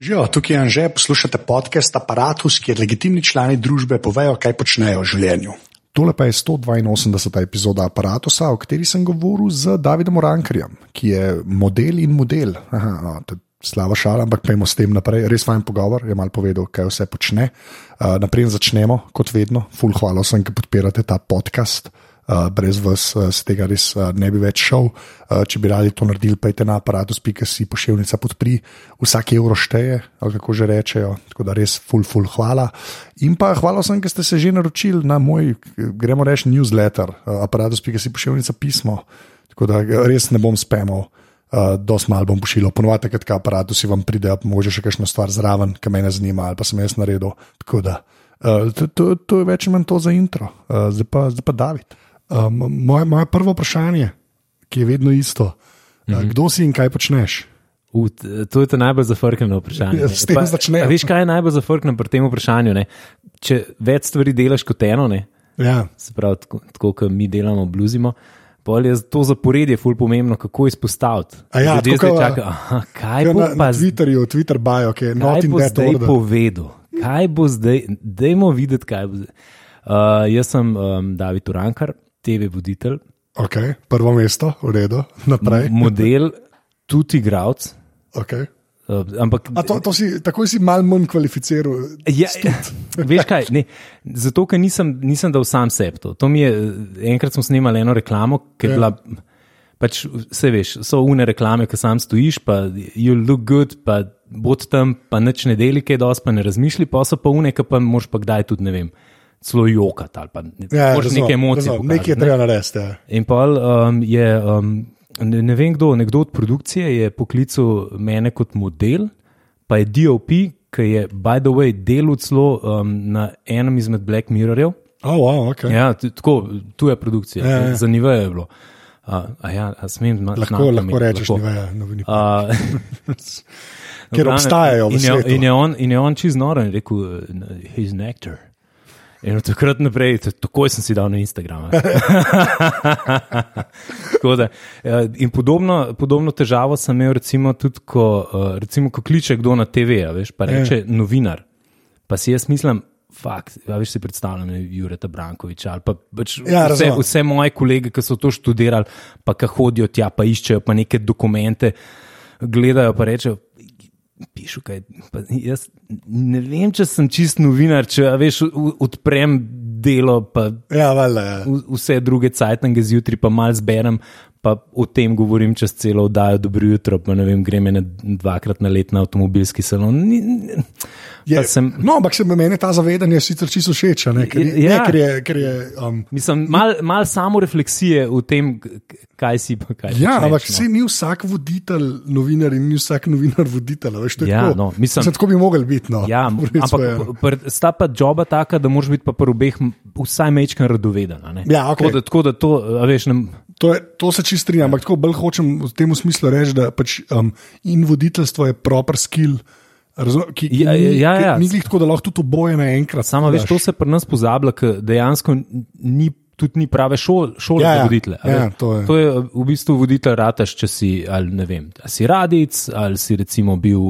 Živijo, tukaj je Anže, poslušate podcast Apparatus, kjer legitimni člani družbe povejo, kaj počnejo v življenju. Tole pa je 182. epizoda aparata, o kateri sem govoril z Davidom Orankarjem, ki je model in model. Aha, no, slava šala, ampak pojmo s tem naprej. Res fajn pogovor, je mal povedal, kaj vse počne. Uh, naprej začnemo, kot vedno, full hvala vsem, ki podpirate ta podcast. Uh, brez vas uh, z tega res uh, ne bi več šel. Če bi radi to naredili, pejte na aparatus.si pošiljnica podpri, vsak evro šteje, kako že rečejo. Tako da res, full, full, hvala. In pa hvala vsem, ki ste se že naročili na moj, gremo reči, newsletter, aparatus.si pošiljnica pismo. Tako da res ne bom spamal. Uh, Dost malo bom pošiljal, ponovadi, kad ka aparatu si vam pride, mogoče še kakšno stvar zraven, ki me zanima, ali pa sem jaz naredil. Tako da, uh, to, to, to je več ali manj to za intro, uh, zdaj, pa, zdaj pa David. Um, moje, moje prvo vprašanje, ki je vedno isto, mm -hmm. kdo si in kaj počneš? U, to je to najbolj zafrknjeno vprašanje. Ja, s tem začneš. Veš, kaj je najbolj zafrknjeno pri tem vprašanju? Ne? Če več stvari delaš kot eno, ne? Ja. se pravi, tako, tako kot mi delamo, bluzimo. Pol je to zaporedje ful pomembno, kako izpostaviti. A ja, Ljudje zdaj čakajo, aha, kaj Ja, bo na, pa na? Twitterju, Twitter bio, ki je Kaj not in bo zdaj order. povedal? Kaj bo zdaj? Dajmo videti, kaj bo zdaj. Uh, jaz sem um, David Urankar, TV voditelj, Okay, prvo mesto, v redu, naprej. model, tudi igralec. Okay. Uh, ampak A to, to si, takoj si mal manj kvalificiral. Ja, veš kaj, ne, zato, ker nisem, nisem dal sam sebi to. to je, enkrat smo snimali eno reklamo, ki je Ja. bila. Pač, vse veš, so une reklame, ki sam stojiš, pa you look good, pa bod tam, pa nič ne deli, kaj dosti, pa ne razmišlji, pa so pa une, ki pa moš pa kdaj tudi, ne vem, celo jokati ali pa Ja, moraš razumem, neke emocije. razumem, pokazati, Nekaj je treba narediti. Ja. In pa um, je, um, ne, ne vem kdo, nekdo od produkcije je poklical mene kot model, pa je DOP, ki je, by the way, delal celo um, na enem izmed Black Mirrorjev. Oh, wow, okay. Ja, tako, tu je produkcija, Ja, ja. zanimivo je bilo. A, a ja, a smem ma- Lahko, znati lahko rečeš, Lahko. ne vejo. No, ni- A, Ker obstajajo in je, in je on, in je on čez noro in rekel, he's an actor. In od takrat naprej, takoj sem si dal na Instagram. Da, eh, in podobno, podobno težavo sem imel, recimo, tudi ko, eh, recimo, ko kliče kdo na TV, veš, pa reče novinar. Pa si jaz mislim, fakt, ja, veš si predstavljam, Jureta Brankoviča ali pa pač Ja, vse, vse moje kolege, ki so to študirali, pa ki hodijo tja, pa iščejo pa neke dokumente, gledajo pa rečejo. Pišu, kaj, pa jaz ne vem, če sem čist novinar, če a veš, odprem delo, pa Ja, valjda, ja. vse druge cajtnge zjutraj, pa mal zberem, pa o tem govorim čez celo oddajo, dobro jutro, pa ne vem, grem ene dvakrat na let na avtomobilski salon. Ni, ni, Je, sem, no, ampak se meni ta zavedanje sicer čisto všeč, ker, je, Ja. ne, ker je. Ker je um, mislim, mal, mal samo refleksije v tem, kaj si pa kaj. ja, ampak no. se ni vsak voditelj novinar in ni vsak novinar voditelj. Veš, Ja, tako. no, mislim- Mislim, tako bi mogli biti. No. Ja, ampak pr, sta pa joba taka, da moraš biti pa pri obeh vsaj mečken radoveden. Ja, okej. tako, da, tako da to, veš, ne, To, je, to se čist strinjam, ampak tako bolj hočem v tem smislu reči, da pač, um, in voditeljstvo je proper skill. Razum, ki, ki Ja, ja, ja. ki ni glih tako, da lahko tudi oboje naenkrat. Samo veš, to se pri nas pozablja, ker dejansko ni, tudi ni prave šole, šole Ja, ja, ja. za voditelje. Ja, to je. to je v bistvu voditelj rataš, če si, ali ne vem, ali si radic, ali si recimo bil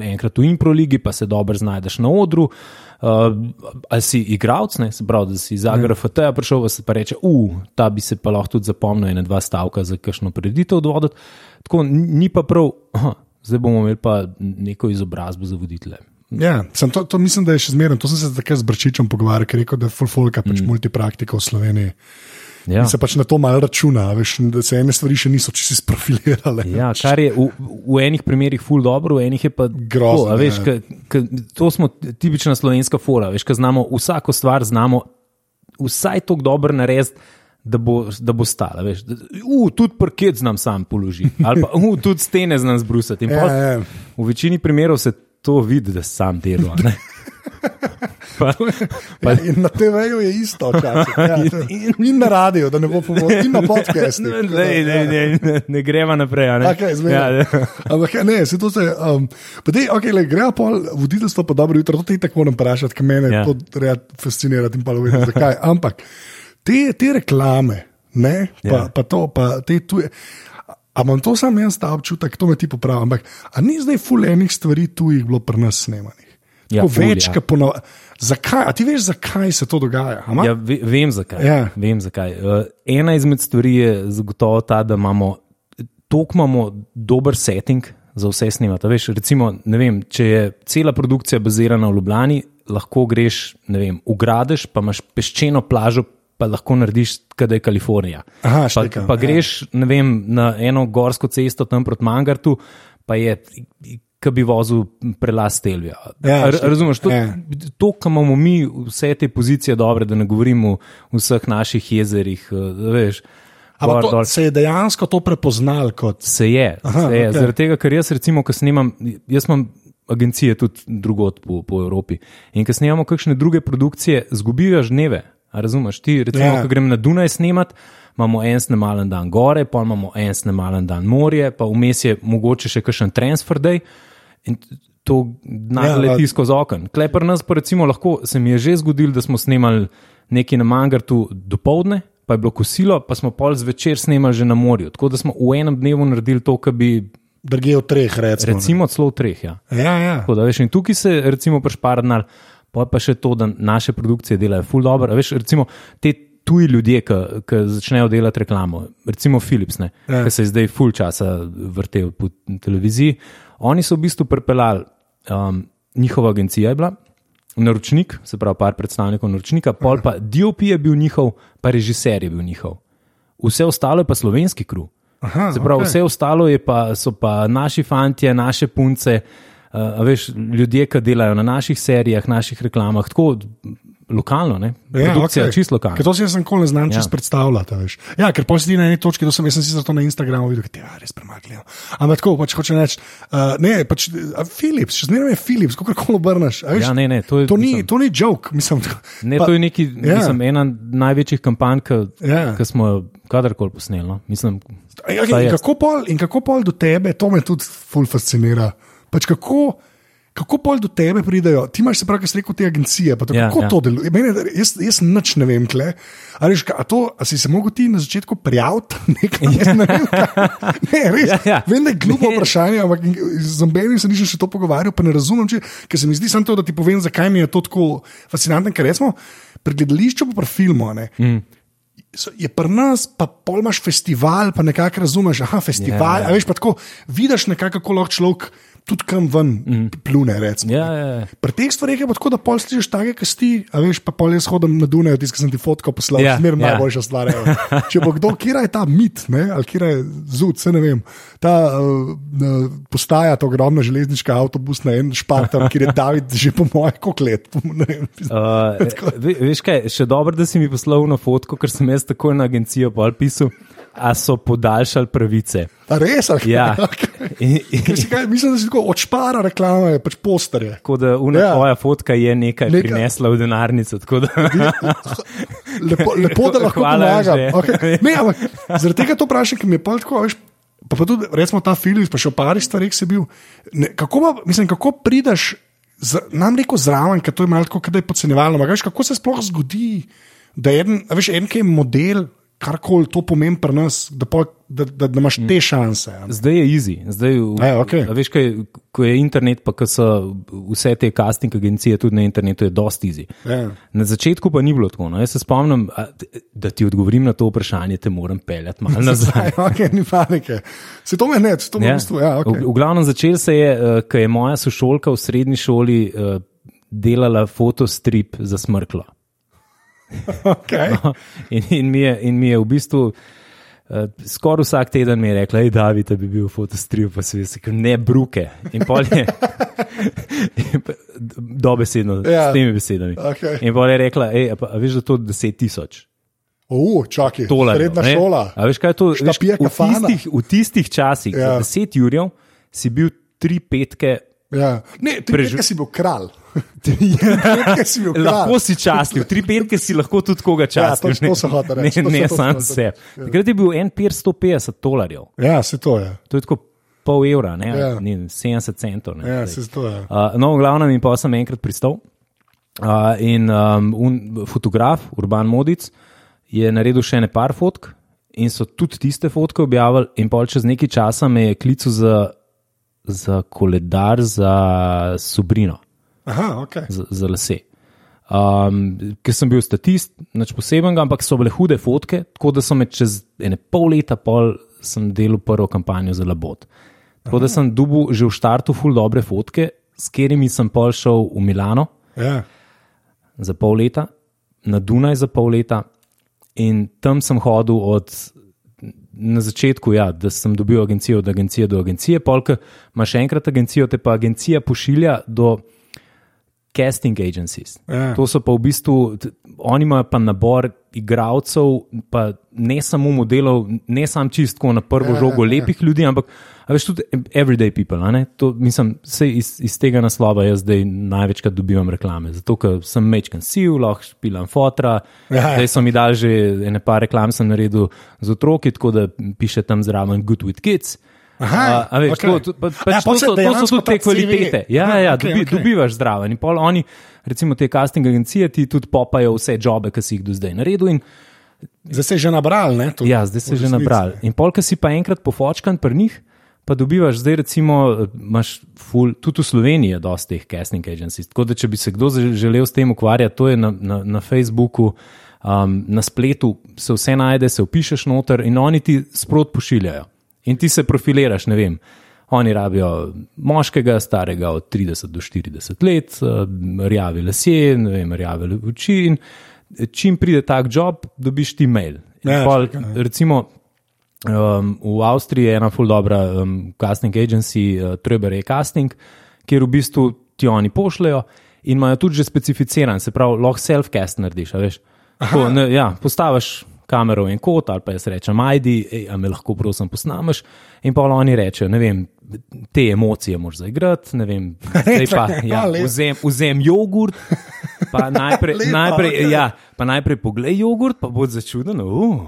enkrat v improligi, pa se dobro znajdeš na odru. Uh, ali si igralec, ne, se pravi, da si iz AGRFT-ja prišel, pa se pa reče, uf, ta bi se pa lahko tudi zapomnil, ena dva stavka za kakšno preditev odvoditi. Tako ni pa prav, aha, zdaj bomo imeli pa neko izobrazbo za voditelje. Ja, sem to, to mislim, da je še zmerno. To sem se takrat z Brčičem pogovarjal, ker je rekel, da je fulfolka pač mm. multipraktika v Sloveniji. Ja. In se pač na to malo računa, veš, da se ene stvari še niso čisto sprofilirale. Ja, kar je v, v enih primerih ful dobro, v enih je pa Grozno, a Veš, ja. ka, ka, to smo tipična slovenska fora, veš, ka znamo vsako stvar, znamo vsaj tako dobro narediti. Da bo, da bo stala, veš. Da- U, tudi parket znam sam položiti, ali pa u, tudi stene znam zbrusiti. Ja, pol ja. V večini primerov se to vidi, da sam delo. A ne. Pa, Ja, in na TV-ju je isto, včasih. Ja, to- in na radiju, da ne bo pomoč, in na podkastu. ne, ne, ne, ne, ne, ne gremo naprej. a Ne? Okay, ja, ja. Ampak ja, ne, se to se. Um, pa dej, okay, le, grejo pol voditeljstvo, pa dobro jutro, to ti tako moram vprašati, ker mene Ja. to fascinira in pa vem zakaj. Ampak te, te reklame, ne, pa, Ja. pa to, pa te tuje. Ampak to sam jaz ta občutek, to me ti popravi. Ampak ni zdaj fulejnih stvari tu jih bilo pri nas snemanih? Ja, Tako ful, več, ja. ja. ponov... zakaj? A ti veš, zakaj se to dogaja? a ma? Ja, ve, vem zakaj. Ja. Vem, zakaj. Uh, ena izmed stvari je zagotovo ta, da imamo toliko imamo dober setting za vse snemati. Veš, recimo, vem, če je cela produkcija bazirana v Ljubljani, lahko greš, ne vem, ugradiš, pa imaš peščeno plažo. Pa lahko narediš, kaj je Kalifornija. Aha, pa, štekam, pa ja. greš ne vem, na eno gorsko cesto tam proti Mangartu, pa je, ki bi vozil prelaz Telvija. Ja, Razumeš, to, ja. to, kar imamo mi, vse te pozicije dobre, da ne govorimo o vseh naših jezerih. eh, Veš, Ampak to, dol. se je dejansko to prepoznal kot. Se je, Aha, se je. okej. Zaradi tega, ker jaz, recimo, ko snemam, jaz imam agencije tudi drugot po, po Evropi. In ko snemamo kakšne druge produkcije, zgubijo dneve. A razumeš? Ti, recimo, Ja. ko grem na Dunaj snemat, imamo en snemalen dan gore, pa imamo en snemalen dan morje, pa vmes je mogoče še kakšen transfer day. In to Ja, naleti a- skozi okno. Klepr nas pa recimo lahko, se mi je že zgodilo, da smo snemali nekaj na Mangartu do povdne, pa je bilo kosilo, pa smo pol zvečer snemali že na morju. Tako da smo v enem dnevu naredili to, kar bi Drge v treh, recimo. recimo celo v treh. Ja. Ja, ja. Tako da, veš, in tukaj se recimo prešparnal, pa pa še to, da naše produkcije delajo ful dobro. Veš, recimo te tuji ljudje, ki začnejo delati reklamo, recimo Philips, ne, Ja. ki se je zdaj ful časa vrtel po televiziji, oni so v bistvu pripeljali, um, njihova agencija je bila. Naročnik, se pravi, par predstavnikov naročnika, pol pa DOP je bil njihov, pa režiser je bil njihov. Vse ostalo je pa slovenski kruh. Aha, Se pravi, okay. vse ostalo pa, so pa naši fanti, naše punce, uh, veš, ljudje, ki delajo na naših serijah, naših reklamah, tako lokalno, ne? produkcija, ja, okay. čisto lokalna. Ker to si jaz nikoli ne znam ja. Ja. čest predstavljati. veš. Ja, ker posedi na eni točki, to sem jaz sicer to na Instagramu videl, da je ja, res premagljivo. Ampak tako, pač hoče reči, uh, ne, pač a Philips, še zmeraj je Philips, kako koli obrneš. veš. Ja, ne, ne, to je- to, ni, mislim- to ni joke, mislim. tako- Ne, pa- to je neki, ja. ja. mislim, ena največjih kampanj, ki Ja. ja. smo jo kadarkoli posneli. No? Mislim, Ja, vsaj in, kako pol, in kako pol do tebe, to me tudi ful fascinira. Pač kako, kako pol do tebe pridejo, ti imaš se pravi, kaj rekel, te agencije. To, Ja, kako ja. to deluje? Mene, jaz, jaz nič ne vem, kle. A, ka- a, to, a si se mogel ti na začetku prijaviti? Nekaj, jaz ne, vem, kaj. ne, res. Ja, ja. Vem, da je glupo vprašanje, ampak z nobenim se nisem še to pogovarjal, pa ne razumem, če, ker se mi zdi samo to, da ti povem, zakaj mi je to tako fascinantno. Ker recimo pri gledališču, pa pri filmu. ne, Mm. je pri nas, pa pol imaš festival, pa nekako razumeš, aha, festival. Ja, Ja, ja. Veš, pa tako vidiš nekako, kako lahko človek tudi kam ven mm. plune. Recimo. ja, ja, ja. Pri teh stvareh je pa tako, da pol slišiš take kasti, a veš, pa pol jaz hodim na Dunaj, ki sem ti fotko poslal, ja, smer ja. najboljša stvar. evo. Če bo kdo, kje je ta mit, ne, ali kje je zud, se ne vem. Ta uh, postaja, ta ogromna železniška avtobusna en šparta, kjer je David že po mojem koliko let. Vem, Uh, ve, veš kaj, še dobro, da si mi poslal na fotko, ker sem jaz takoj na agencijo pol pisal, a so podaljšali pravice. a res, ali Ja. In, in, kaj, mislim, da si tako odšpara reklame, pač posterje. tako da una Ja. ja. tvoja fotka je nekaj, nekaj prinesla v denarnico. Da, Lepo, lepo da lahko pomagam. Okay. Ne, ampak zaradi tega to vprašam, ker mi je pa tako, veš. Pa, pa tudi, recimo, ta film, pa še v parih stvareh si bil. Ne, kako, pa, mislim, kako prideš, z, nam reko zraven, ker to je malo tako, da je podcenjevalno. Veš, kako se sploh zgodi, da je en, veš, en, ki je model, karkoli to pomeni pri nas, da, pol, da, da, da imaš te šanse. a ne. zdaj je easy. Zdaj, v, Ja, a veš, kaj, ko je internet, pa ko so vse te casting agencije tudi na internetu, je dosti easy. Ja. Na začetku pa ni bilo tako. No. Jaz se spomnim, da ti odgovorim na to vprašanje, te moram peljati malo nazaj. Aj, okay, ni panike. Se to me ne, to me v bistvu. Ja, okay. v, v glavnem začel se je, uh, ko je moja sošolka v srednji šoli uh, delala fotostrip za smrklo. Okay. In, in, mi je, in mi je v bistvu uh, skoraj vsak teden mi je rekla, da David da bi bil fotostrip, pa se je rekel, ne bruke. In pol je. Dobesedno, Ja. ja. s temi besedami. Okej. In pol je rekla, ej, pa, veš, da to je 10 tisoč. Uh, čakaj, Tolarjev, srednja ne. šola. A veš, kaj je to? Veš, v, tistih, v tistih časih, Ja. ja. 10 jurjev, si bil tri petke, Ja. Ne, Preži- petke si bil kralj. Tri petke si bil kralj. lahko si častil, tri petke si lahko tudi koga Ja, častil. to- to sem hotel reči, Ne, to ne to sam hotel sebe. Takrat je bil en pir 150 dolarjev. Ja, se to je. To je tako pol evra, ne, Ja. ja. ne 70 centov. Ne, Ja, se to je. Uh, no, v glavnem, in pa sem enkrat pristal. Uh, in um, un, fotograf, Urban Modic, je naredil še ne par fotk, in so tudi tiste fotke objavili, in pol čez nekaj časa me je klical za, za koledar za Subrino, Aha, ok. za, za lase. Um, ker sem bil statist, nič posebenega, ampak so bile hude fotke, tako da so me čez ene pol leta pol sem delal prvo kampanjo za labot. Tako da sem dubu že v štartu ful dobre fotke, s katerimi sem pol šel v Milano Ja. za pol leta, na Dunaj za pol leta, in tam sem hodil od na začetku, ja, da sem dobil agencijo, od agencije do agencije, polk imaš enkrat agencijo, te pa agencija pošilja do casting agencies. Ja. To so pa v bistvu, oni imajo pa nabor igralcev, pa ne samo modelov, ne samo čistko na prvo Ja, žogo ja, ja. lepih ljudi, ampak a veš tudi everyday people. To, mislim, se iz, iz tega naslova jaz zdaj največkrat dobivam reklame. Zato, ker sem mečken siv, lahko špilam fotra. Ja, ja. Zdaj so mi dali že ene par reklam, sem naredil z otroki, tako da piše tam zraven Good with Kids. Aha, A, a veš, okay. to, pa, pač Ja, to, so, to so tudi te CV kvalitete. Ja, Aha, ja, okej, dobi, okej. dobivaš zraven. In pol oni, recimo te casting agencije, ti tudi popajo vse jobe, ki si jih do zdaj naredil. In, Zdaj se je že nabral, ne? To, ja, zdaj se v že nabral. In pol, ki si pa enkrat pofočkan pri njih, pa dobivaš zdaj, recimo, imaš ful, tudi v Sloveniji je dosti teh casting agencies. Tako da, če bi se kdo želel s tem ukvarjati, to je na, na, na Facebooku, um, na spletu se vse najde, se upišeš noter in oni ti sprot pošiljajo. In ti se profiliraš, ne vem. Oni rabijo moškega, starega od 30 do 40 let, eh, rjavi lasje, ne vem, rjave oči. In čim pride tak job, dobiš ti mail. In Ja, pol, štika, ja. recimo, um, v Avstriji je ena ful dobra um, casting agency, uh, Treber je casting, kjer v bistvu ti oni pošljajo in imajo tudi že specificiran, se pravi, lahko self-cast narediš. Tako, ne, ja, postaviš kamero v en kot ali pa jaz rečem, ajdi, ej, a me lahko prosim posnameš. In pa oni rečejo, ne vem, te emocije moraš zaigrati, ne vem, zdaj pa ja, Ja, vzem, vzem jogurt. Pa najprej, Lepo, najprej, okej. ja, pa najprej poglej jogurt, pa bo začuden. Uh,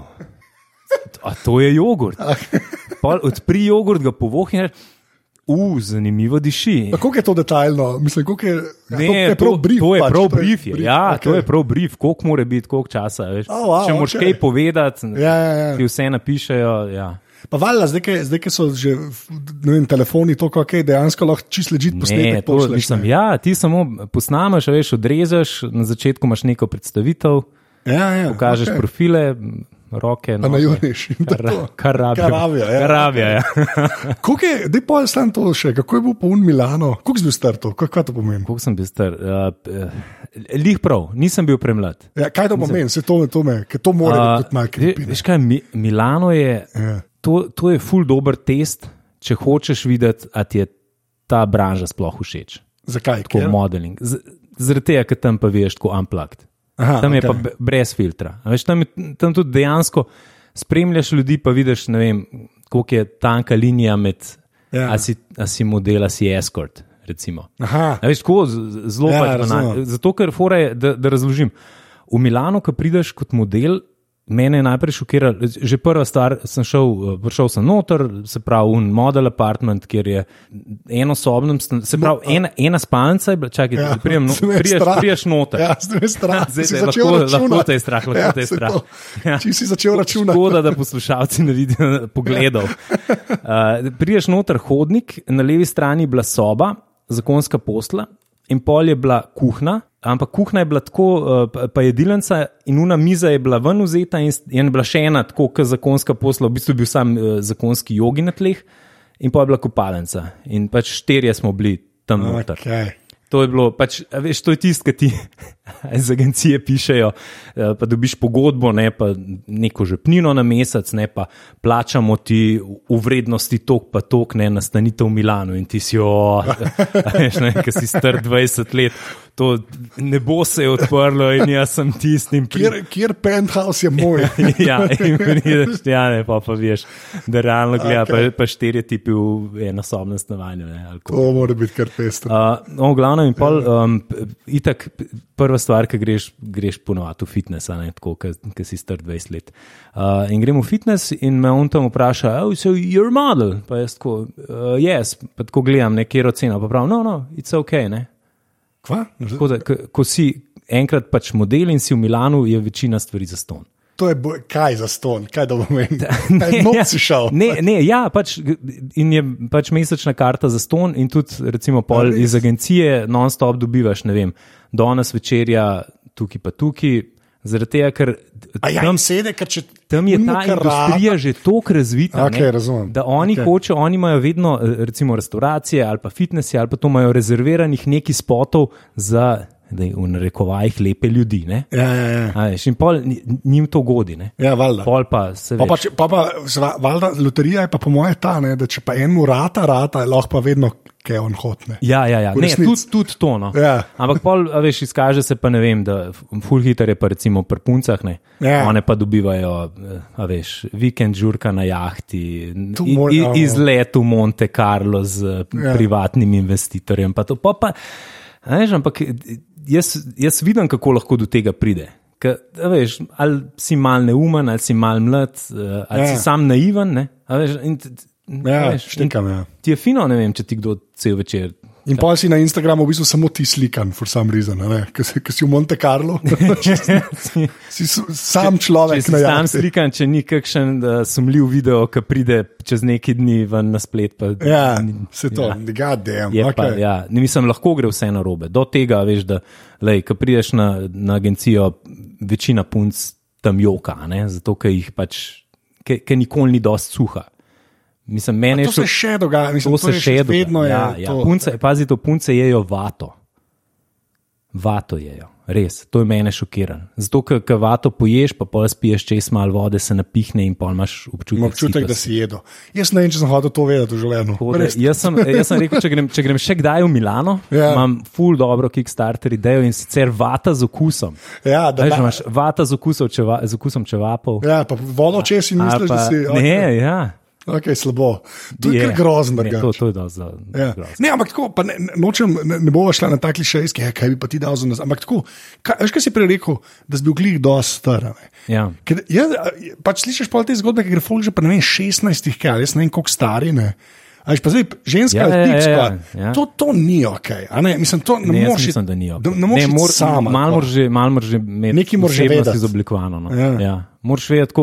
a to je jogurt. Pol Odpri jogurt, ga povohi in reče, uh, zanimivo diši. Kako je to detaljno? Mislim, koliko je, ja, Ne, to je to, prav brief. to je pač, prav brief. Je. Ja, okej. okay. to je prav brief, koliko mora biti, koliko časa. Veš. Oh, wow, Če moraš okej. kaj povedati, Ja, ja, ja. ti vse napišejo. Ja. Pa valjda, zdaj, ki so že vem, telefoni, to kako je, dejansko lahko čist ležit Ne, posnetek to, pošleš. mislim, ja, ti samo posnameš, a veš, odrežeš, na začetku imaš neko predstavitev, Ja, ja, pokažeš okay. profile, roke. Noge. najuriš. in to je to. Kar rabijo. Kar rabijo, ja. Kar rabijo, ja. Koliko je, dej pa stan to še, kako je bil po un Milano, koliko si bil star to, kaj to pomeni? Koliko sem bil star? Uh, uh, lih prav, nisem bil premlad. Ja, kaj to pomeni, se to, to me, ker to mora Uh, biti krepi. Veš kaj, Mi, Milano je, Ja. to, to je ful dober test, če hočeš videti, ali ti je ta branža sploh všeč. Zakaj? Tako Ker? modeling. Z- Zaradi tega, ker tam pa veš, tako unplugged. Aha, Tam je okej. pa brez filtra. A Veš, tam, je, tam tudi dejansko spremljaš ljudi, pa vidiš, vem, koliko je tanka linija med, Ja. a, si, a si model, a si A veš, tako zelo Ja, pač banalno. Zato, ker fora je, da, da razložim. V Milano, ko prideš kot model, mene je najprej šokiralo. Že prva stvar, sem šel, eh, prišel sem noter, se pravi, un model apartment, kjer je enosobnem, stan- se pravi, ena, ena spalnica je bila, čakaj, Ja, ja, prijem, no, priješ, strah. priješ noter. Ja, zdaj me je strah. Zdaj si te začel lahko- lahko te je strah, lahko ja, te je strah. to. Ja. Če si začel računati. Škoda, da poslušalci ne vidijo pogledov. Uh, priješ noter hodnik, na levi strani je bila soba, zakonska posla, in pol je bila kuhna, ampak kuhna je bila tako, uh, pa- pa jedilnica in una miza je bila ven vzeta, in, je bila še ena, tako kot zakonska posla, v bistvu je bil sam uh, zakonski jogi na tleh, in pa je bila kopalnica. In pač štirje smo bili tam noter. Okay. To je bilo, pač, veš, to je tisto, kar ti iz agencije pišejo. eh, Pa dobiš pogodbo, ne pa neko žepnino na mesec, ne pa plačamo ti v vrednosti tok pa tok, ne nastanitev v Milano in ti si jo, ki si star 20 let. To ne bo se odprlo in jaz sem tistim, ki. Kjer, kjer penthouse je moj? ja, in prideš, ja, ne, pa, pa veš, da realno gleda, okay. pa, pa štirje tipi v enosobnem stanovanju. Ne. To mora biti kar pestro. Uh, no, v glavnem, in pol, um, itak, p- prva stvar, ki greš, greš ponovadi v fitness, ne tako, ki si star 20 let. Uh, in gremo v fitness in me on tam vpraša, oh, so you're a model? Pa jaz tako, uh, yes, pa tako gledam, nekje oceno, pa pravim, no, no, it's ok. Ne? Kva? Tako da, ko, si enkrat pač model in si v Milanu, je večina stvari za ston. to je bo- kaj za ston, kaj da bom. Noč si šel. Ne, ne, ja, pač, in je pač mesečna karta za ston, in tudi, recimo, pol A res? iz agencije non-stop dobivaš, ne vem, danes večerja, tukaj pa tukaj, zaradi tega, ker ja, tam, tam sede, ker če tam je ta industrija že tako razvita, Okej, ne, razumem. da oni okay. hočejo, oni imajo vedno, eh, recimo, restauracije ali pa fitnesi, ali pa to imajo rezerviranih neki spotov za, da v narekovajih, lepe ljudi. Ne? Ja, ja, ja. A veš, In pol njim to godi. Ne? ja valjda. Pol pa se Pa, pa, če, pa, pa zva- valjda, loterija je pa po mojem ta, ne, da če pa enemu rata, rata, je lahko pa vedno, kaj on hotne. Ja, ja, ja. V Ne, tudi, tudi to. No. Ja. Ampak pol, a veš, izkaže se pa ne vem, da full hitter je pa recimo pri puncah, ne. Ja. One pa dobivajo, eh, a veš, vikend žurka na jahti, Tu i- i- ja. izlet v Monte Carlo z Ja. privatnim investitorjem. Pa to, pa, pa, veš, ampak jaz, jaz vidim, kako lahko do tega pride. Ka, veš, ali si mal neumen, ali si mal mlad, eh, ali Ja. si sam naiven. Ne, a veš, in, Ja, veš, in štekam, ja. Ti je fino, ne vem, če ti kdo cel večer In pa si na Instagramu v bistvu samo ti slikan, for some reason, ker si, si v Monte Carlo. si sam človek Če si na jahti. slikan, če ni kakšen uh, sumljiv video, ki pride čez neki dni ven na splet. Pa, Ja, se to, Ja. damn, Je okay. pa, ja, ne, mislim, lahko gre vse na robe. Do tega, veš, da ko prideš na, na agencijo, večina punc tam joka, ne? zato ker jih pač, ker nikoli ni dosti suha. Mislim, meni To je se šlo- še dogaja, mislim, To to se še dogaja. vedno je ja, ja. to. Punce, pazi, to punce jejo vato. Vato jejo, res, to je mene šokiran. Zato, ker ker vato poješ, pa pol spiješ čez malo vode, se napihne in pol imaš občutek, občutek, da si jedo. Jaz ne vem, če sem hotel to vedeti v življenju. Res. Jaz sem, jaz sem rekel, če grem, če grem še kdaj v Milano, Ja. imam full dobro Kickstarter idejo in sicer vata z okusom. Ja, da, Veš, da, imaš vata z, okusom čeva, z okusom čevapov. ja, pa vodo čez in misliš, da si. Ne, ja. Okay, slabo. To je, Je. grozno. Ne. To, to je za- Ja. grozno. Ne, ampak tako, ne, nočem, ne, ne bova šla na ta klišejski, ja, kaj bi pa ti dal za nas. Ampak tako, kaj, veš, kaj si prej rekel, da si bil glih dosti star. Ja. Ker, jaz, pač slišiš pa te zgodbe, ki gre folk že pa ne vem, 16, kaj, jaz ne vem, koliko stari. Ne. A veš, pa zdaj, ženska Ja, ali ja, ja, ja, sklad, ja. to, to ni ok. mislim, to ne, Ne, moreš. mislim, da ni. Da, ne moreš mor, sama. Malo moraš že, mal moraš že imeti Nekaj izoblikovano. No. Ja. Ja. Moraš vedeti,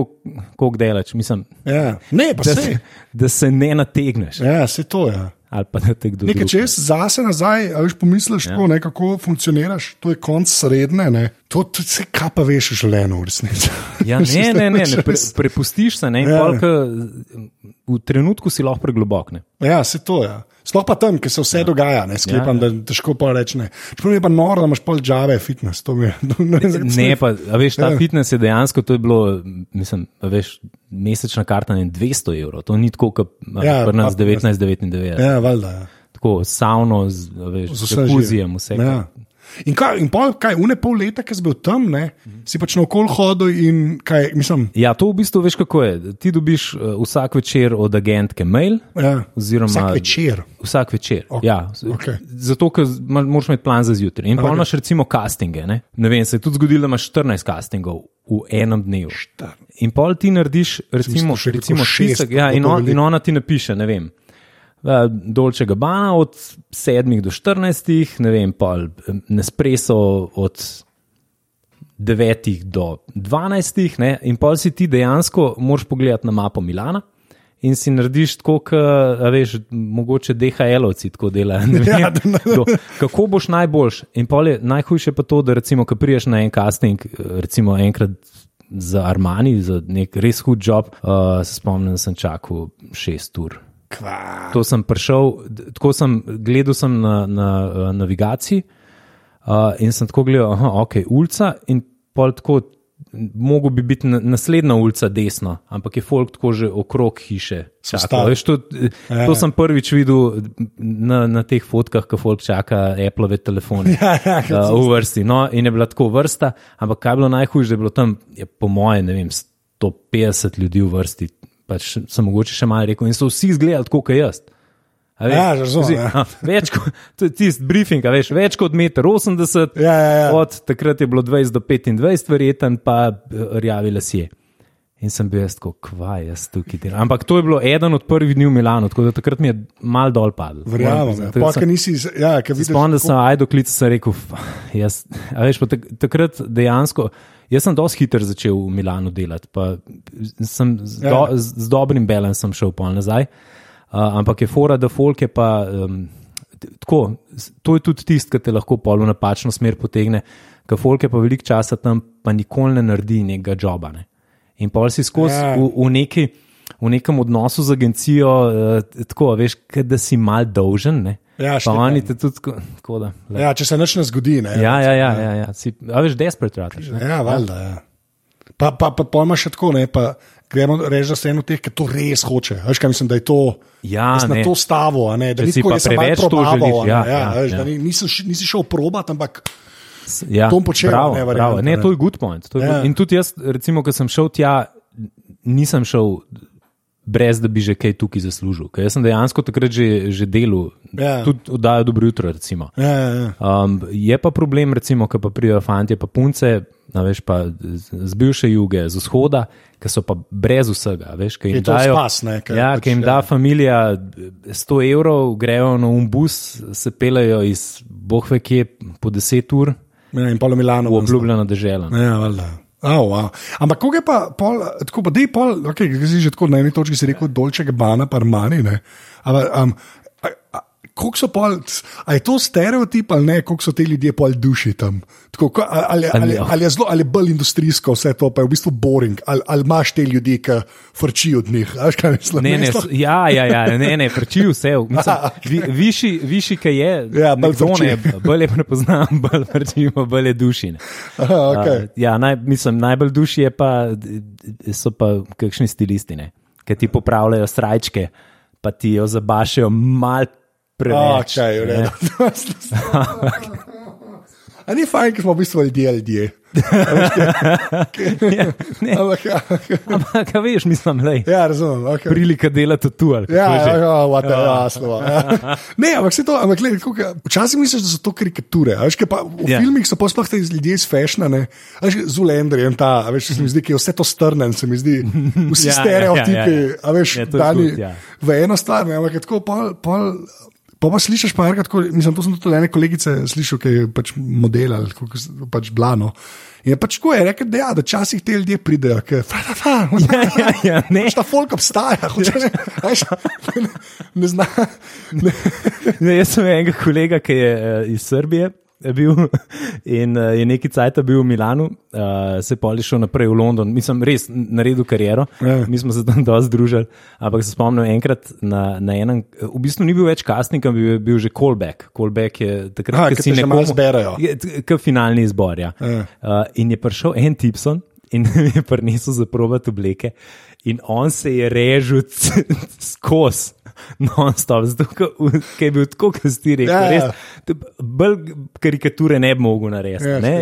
koliko- delaš. Mislim, Ja. Ne, da, se. da se ne nategneš. Ja, se to je. Ja. Ali pa da te kdo Nekaj, če jaz zase nazaj, veš, pomisliš, ja. tako, ne, kako funkcioniraš, to je konc srednje. Ne. To, se kaj pa veš v življenju, v resnici. Ja, ne, ne, ne, ne pre, prepustiš se. Ne, Ja. pol, ke v trenutku si lahko preglobok. Ne. Ja, se to je. Sploh pa tam, ker se vse ja. dogaja, ne sklepam, ja, ja. da težko pa reči ne. Čeprav je pa noro, da imaš pol džave, fitness. Je. Ne, Ne, sem- pa, a veš, ta Ja. fitness je dejansko, to je bilo, mislim, veš, mesečna karta ne 200 evrov, to ni tako, kot Ja, pri nas pa- 1999. Ja, valjda. Ja. Tako savno, z, veš, Z z živim. vse. Ja. In, kaj, in pol, kaj, une pol leta, ki si bil tam, ne, si pač na okol hodil in kaj, mislim, Ja, to v bistvu veš, kako je. Ti dobiš uh, vsak večer od agentke mail. ja, Oziroma, vsak večer. Vsak večer. Ok, Ja, okej. Zato, ker moraš imeti plan za zjutraj. In pa Ok. imaš recimo castinge. Ne? ne vem, se je tudi zgodilo, da imaš 14 castingov v enem dnevu. In pol ti narediš, recimo, recimo rekel šest, spisek, ja, in, on, in ona ti napiše, ne vem. Eh, Dolče Gabana od 7 do 14, ne vem, pol eh, Nespresso od 9 do 12, ne, in pol si ti dejansko moraš pogledati na mapo Milana. In si narediš tako, kot veš, mogoče DHL-ovci tako delajo. Ja. Kako boš najboljš? In pol je najhujše pa to, da recimo, ko priješ na en casting, recimo enkrat za Armani, za nek res hud job, uh, se spomnim, da sem čakal šest ur. Kva. To sem prišel, tako sem gledal sem na, na uh, navigaciji uh, in sem tako gledal, da ok, ulica in pol tako. Mogoče bi biti na- naslednja ulica desno, ampak je folk tako že okrog hiše. Stali. Veš, to, Ja, to ja. sem prvič videl na, na teh fotkah, ko folk čaka Apple telefone Ja, ja, uh, v vrsti. No, in je bila tako vrsta, ampak kaj je bilo najhujše, da je bilo tam, je, po mojem, ne vem, 150 ljudi v vrsti, pač sem mogoče še malo rekel, in so vsi izgledali tako, kot jaz. A veš, Ja, razumem, ja. Več kot to je tisti briefing, veš, več kot 1,80 m. Ja, ja, ja. Od takrat je bilo 20 do 25, verjeten pa eh, rjavi lasje. In sem bil jaz tako, kvaj, jaz tukaj delam. Ampak to je bilo eden od prvih dni v Milanu, tako da takrat mi je mal dol padel. Verjamem. Ja. Pa, nisi, ja, Spomnim da sem klic, sem rekel, "F- jaz, veš, tak, takrat dejansko. Jaz sem dosti hiter začel v Milanu delati, pa sem z, do, Ja. z, z dobrim balansom šel pol nazaj. Uh, ampak je fora, da folk je pa um, tako. To je tudi tisto, ki te lahko pol v napačno smer potegne, ker folk je pa veliko časa tam, pa nikoli ne naredi nekega joba. Ne. In pol si skozi Ja. v, v, neki, v nekem odnosu z agencijo, uh, tako, veš, da si mal dolžen. Ne. Ja, pa oni te tudi tako, da. le- ja, če se nič ne zgodi. Ne, Ja, ja, ja, ja, ja. Si, a veš, desperate rataš. ne. Ja, valjda. Ja. Pa, pa, pa pojma še tako, ne, pa gremo reči, da ste eno teh, ki to res hoče. Veš, kaj mislim, da je to. Ja, da na to stavo, ne, da Če ni si tako, preveč to probaval, želiš, a ne, ja, ja, ja, veš, ja. ni- Nisi, nisi šel probat, ampak Ja, To počel, bravo, ne, varianta, ne, ne. to je good point. To je Ja. good. In tudi jaz, recimo, ko sem šel tja, nisem šel brez da bi že kaj tukaj zaslužil. Ker jaz sem dejansko takrat že, že delal, Ja. tudi oddajo dobro jutro. Recimo. ja, ja, ja. Um, je pa problem, recimo, ko pa pridejo fanti, pa punce, a veš, pa z, bivše juge, z vzhoda, ki so pa brez vsega. Veš, ki jim Je dajo, spas, ne, ker ja, pač, ki jim ja. da familija 100 evrov, grejo na umbus, se pelejo iz bohve kje po 10 ur ja in polo Milano. v obljubljeno deželo. Ja, valjda. Oh, wow. Ampak koga je pa, pol, tako pa, dej pol, okay, si že tako na eni točki rekel, dolče gabana, pa armani. ne. Ampak, um, a, a, koliko so pol, a je to stereotip ali ne, koliko so te ljudje pol duši tam? Tako, ko- ali, ali, ali, ali je zelo, ali je bolj industrijsko vse to, pa je v bistvu boring, ali, ali imaš te ljudi, ki frčijo od njih. a Veš, kaj mislim? Ne, ne, ja, ja, ja, ne, ne, frči vse. Mislim, vi, višji, višji, ki je, Ja, bolj nekdo frči. ne, bolj je prepoznam, bolj frčimo, bolj je duši. ne. Aha, okay. Uh, ja, naj, mislim, najbolj duši je pa, so pa kakšni stilisti, ne, ki ti popravljajo srajčke, pa ti jo zabašajo mal preveč. Okay, v ne. redu. A ni fajn, ker smo v bistvu ljudje, ljudje. ne. Ampak, ja, Ampak, a veš, mislim, da je ja, razumem. Okay. prilika delati tu ali Ja, kako ja, ja, what the- ja, slova, ja. Ne, ampak se to, ampak gled, kako, včasih misliš, da so to karikature. Veš, kaj pa, v Ja. yeah. filmih so pa sploh te ljudje iz fashna, ne. A Veš, Zulender je ta, veš, se mi zdi, ki je vse to strnen, se mi zdi, vsi Ja, ja, stereotipi, ja, ja, ja. a veš, Ja, je dani good, ja. v eno stvar, ne, ampak je tako pol. pol Pa pa slišiš, pa enkrat, ko- mislim, to sem tudi ene kolegice slišal, ki je pač model ali kako pač blano. In je pač tako, je rekel, da, ja, da včasih te ljudje pridejo, ki fa, fa, fa, Ja, ja, ja, ne. Pač ta folk obstaja, hoče ne, veš, ne, ne zna. Ne. Ne, jaz sem enega kolega, ki je uh, iz Srbije bil in uh, je neki cajt bil v Milanu, uh, se pa je šel naprej v London, mislim, res naredil kariero. Ja. Mi smo se tam dosti združili, ampak se spomnim enkrat na, na enem, v bistvu ni bil več casting, ampak bil, bil že callback. Callback je takrat, ko si. Je, t- Kot finalni izbor. Ja. Ja. Uh, in je prišel en tipson in mi je prinesel za provat obleke, in on se je režil skozi. Non-stop, ker je bil tako, kot si ti rekel. Ja, ja. res, Bolj karikature ne bi mogel narediti. Ja, ne?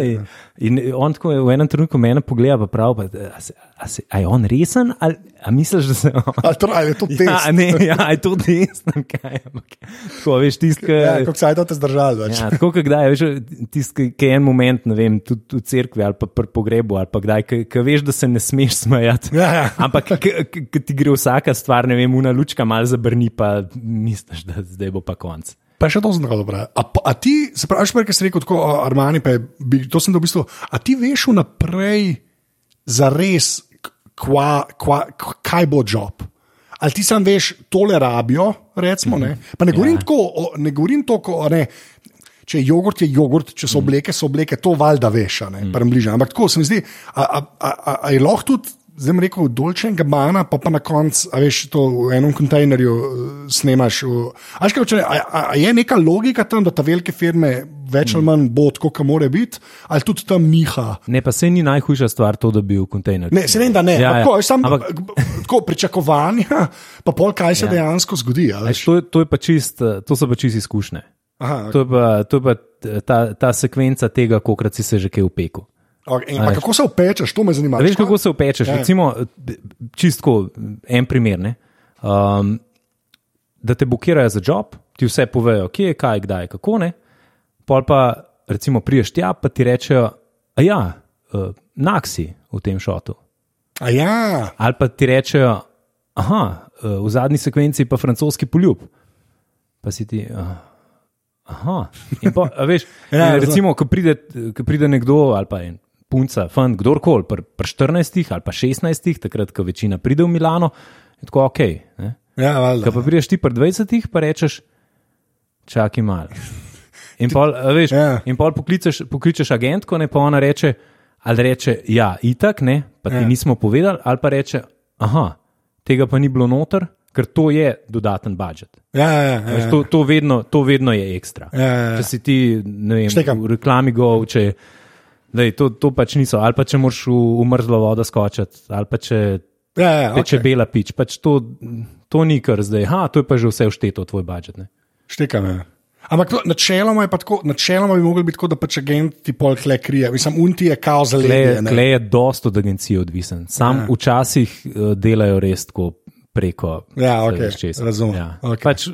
In on tako je v enem trenutku mene pogleda, pa pravi, pa, a, se- a, se- a je on resen ali a misliš, da se on. Ali, to, ali je to test? Ja, ne, ja, a je to desno, kaj. ampak Tako, veš, tisti, ki. Ja, kako se je to zdržalo? več? Ja, tako kot kdaj, veš, tisti, ki je en moment, ne vem, tudi v cerkvi ali pa pri pogrebu, ali pa kdaj, ki veš, da se ne smeš smejati. Ja, ja. Ampak, ki ti gre vsaka stvar, ne vem, una lučka mal zabrni, pa misliš, da zdaj bo pa konc. Pa še to zelo dobro. A, a ti, se pravi, prej, ki si rekel, tako Armani, pa je, to sem da v bistvu. A ti veš vnaprej za res, kva, kva, kaj bo job? Ali ti sam veš, tole rabijo, recimo, ne? Pa ne govorim Ja. tako, o, ne govorim tako, ne. Če je jogurt, je jogurt, če so obleke, so obleke, to valjda veš, a ne, mm. bližje. Ampak tako se mi zdi, a, a, a, a je lahko tudi, zdaj rekel, dolče in gabana, pa pa na koncu, a veš, to v enem kontejnerju uh, snemaš. V, a, veš, kaj, reči, a, a, a je neka logika tam, da ta velike firme več ali manj bo tako, kot mora biti, ali tudi tam niha. Ne, pa se ni najhujša stvar to, da bi v kontejnerju. Ne, se vem, da ne. Ja, Ja, tako, ja. sam, Ampak- tako pričakovanja, pa pol kaj se Ja. ja. dejansko zgodi. a Veš, veš. to, to, čist, eh, to so pa čist izkušnje. Aha, To je pa, to je pa ta, ta sekvenca tega, kolikrat si se že kaj upekel. Okay. in, kako se upečeš, to me zanima. Veš, kako se upečeš? Ja. Recimo, čistko en primer. ne. Um, da te blokirajo za job, ti vse povejo, kje je, kaj, kdaj, kako ne. Pol pa, recimo, priješ tja, pa ti rečejo, a ja, uh, naksi v tem šotu. A ja, Ali pa ti rečejo, aha, eh, v zadnji sekvenci pa francoski poljub. Pa si ti. ah, Aha. In Pa, veš, ja, recimo, ko pride, ko pride nekdo ali pa en punca, fant, kdorkoli, pri pr 14 ali pa 16, takrat, ko večina pride v Milano, je tako ok. Ne? ja valjda. Ko pa prideš ti pri 20, pa rečeš, čakaj malo. In pol, veš, Ja. in pol pokličeš, pokličeš agentko, ne pa ona reče, ali reče, ja, itak, ne, pa ti Ja. nismo povedali, ali pa reče, aha, tega pa ni bilo noter, ker to je dodaten budžet. Ja, ja, ja, Veš, ja. To, to, vedno, to vedno je ekstra. Ja, ja, ja. Če si ti ne vem, Štekam. v reklami go, če, dej, to, to pač niso, ali pa če moraš v, v mrzlo vodo skočiti, ali pa če ja, ja, teče okay. bela pič. Pač to, to ni kar zdaj, ha, to je pa že vse všteto v tvoj budžet. Ne? Štekam. Ja. Ampak to, načeloma tako, načeloma bi mogli biti tako, da pač agent ti pol kle krije. Mislim, unti je kao za ledje. ne. tle je dost od agencije odvisen. Sam ja. včasih uh, delajo res tako preko. Ja, veš česa. razumem, Ja. okej. Pač,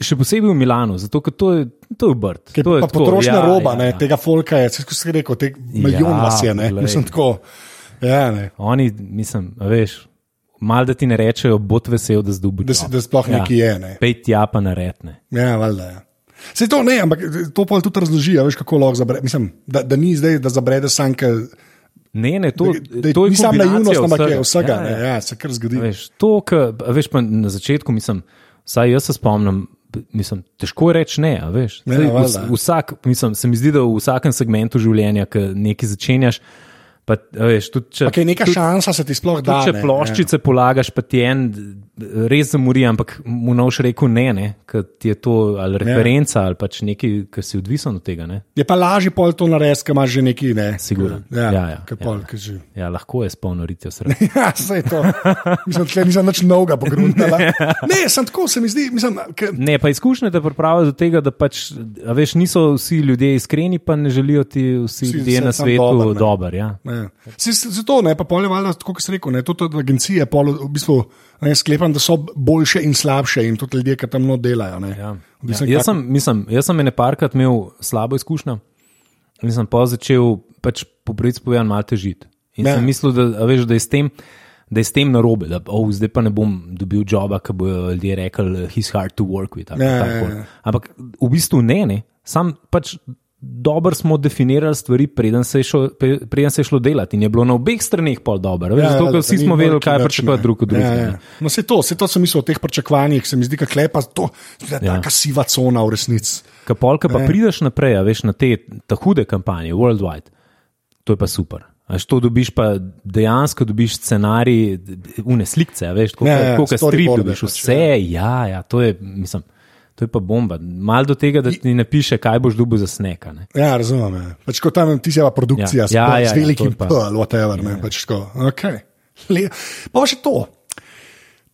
še posebej v Milanu, zato ker to je, to je obrt. Ker To je tako, potrošna ja, roba, ja, ne, ja. tega folka je, kako si rekel, te milijon Ja, vas je, ne, glej. mislim tako. Ja, ne. Oni, mislim, a veš, malo da ti ne rečejo, bod vesel, da zdubiš. Da, da sploh ja. nekaj je. Ne. Pej tja pa naretne. Ja, valjda. Ja. Se to ne, ampak to pa tudi razloži, a veš, kako lahko zabre. Mislim, da, da ni zdaj, da zabrede sanke. Ne, ne, to, Da, to je samo naivnost, ampak je vsega. Ja, Ja, ja. ja. Se kar zgodi. Veš, to, kar, a veš, pa na začetku, mislim, vsaj jaz se spomnim, mislim, težko je reči ne. Veš, Ja, Zdaj, valjda. vs, vsak, mislim, se mi zdi, da v vsakem segmentu življenja, ki nekaj začenjaš, pa, veš, tudi če, Okay, neka tudi, šansa se ti sploh da. če ploščice ja. polagaš, pa ti en res zamori, ampak mu noš rekel ne, ne ker ti je to ali referenca ali pač nekaj, kar si odvisen od tega. Ne? Je pa lažje pol to narediti, ker imaš že neki. Ne, Sigurno. Ja, Ja, ja, ja, ja. pol, ja. Že... Ja, lahko je s polno ritijo srca. Ja, vse to. Mislim, da nisem nič novega pogruntala. Ne, sem tako, se mi zdi. Mislim, ke, Ne, pa izkušnje te pripravijo do tega, da pač, a veš, niso vsi ljudje iskreni, pa ne želijo ti vsi Vsi- ljudje na svetu dober, dober. Ja. Ne. Se- se- Zato ne, pa polje valjda, kot si rekel, ne, tudi agencije pol, v bistvu ne, sklepam, da so boljše in slabše in tudi ljudje, ki tam no delajo. Ne. Ja. V bistvu, Ja. Jaz, sem, mislim, jaz sem ene parkrat imel slabo izkušnjo in sem pa začel pač po pravici povedan malo težiti. In Ja. ja. sem mislil, da, veš, da je s tem. Da je s tem narobe, da oh, zdaj pa ne bom dobil joba, ki bodo ljudje rekli, he's hard to work with. ali Ja, ja, ja. Ampak v bistvu ne, ne. sam pač dobro smo definirali stvari, preden se, je šlo, pre- preden se je šlo delati. In je bilo na obeh straneh pol dobro. Ja, zato, valjda, ker vsi da smo vedeli, kaj pričakovati drug od drugega. Ja, ja. No, se to, se to sem mislil o teh pričakovanjih, se mi zdi, kot lepa, to je Ja. taka siva cona v resnici. Ka polka pa Ne. prideš naprej, veš na te ta hude kampanje, worldwide, to je pa super. A Veš, to dobiš pa dejansko, dobiš scenarij, une slikce, a veš, kot Ja, ja, strip storyboarde dobiš, pač, vse, ja, ja, to je, mislim, to je pa bomba. Mal do tega, da ti ne piše, kaj boš dobil za sneka. Ne. Ja, razumem. Ja. Pač kot tam ti se pa produkcija Ja, s, ja, ja, ja, z ja, velikim je pa- P whatever. Ja. Pač tako, okay. Le, pa še to.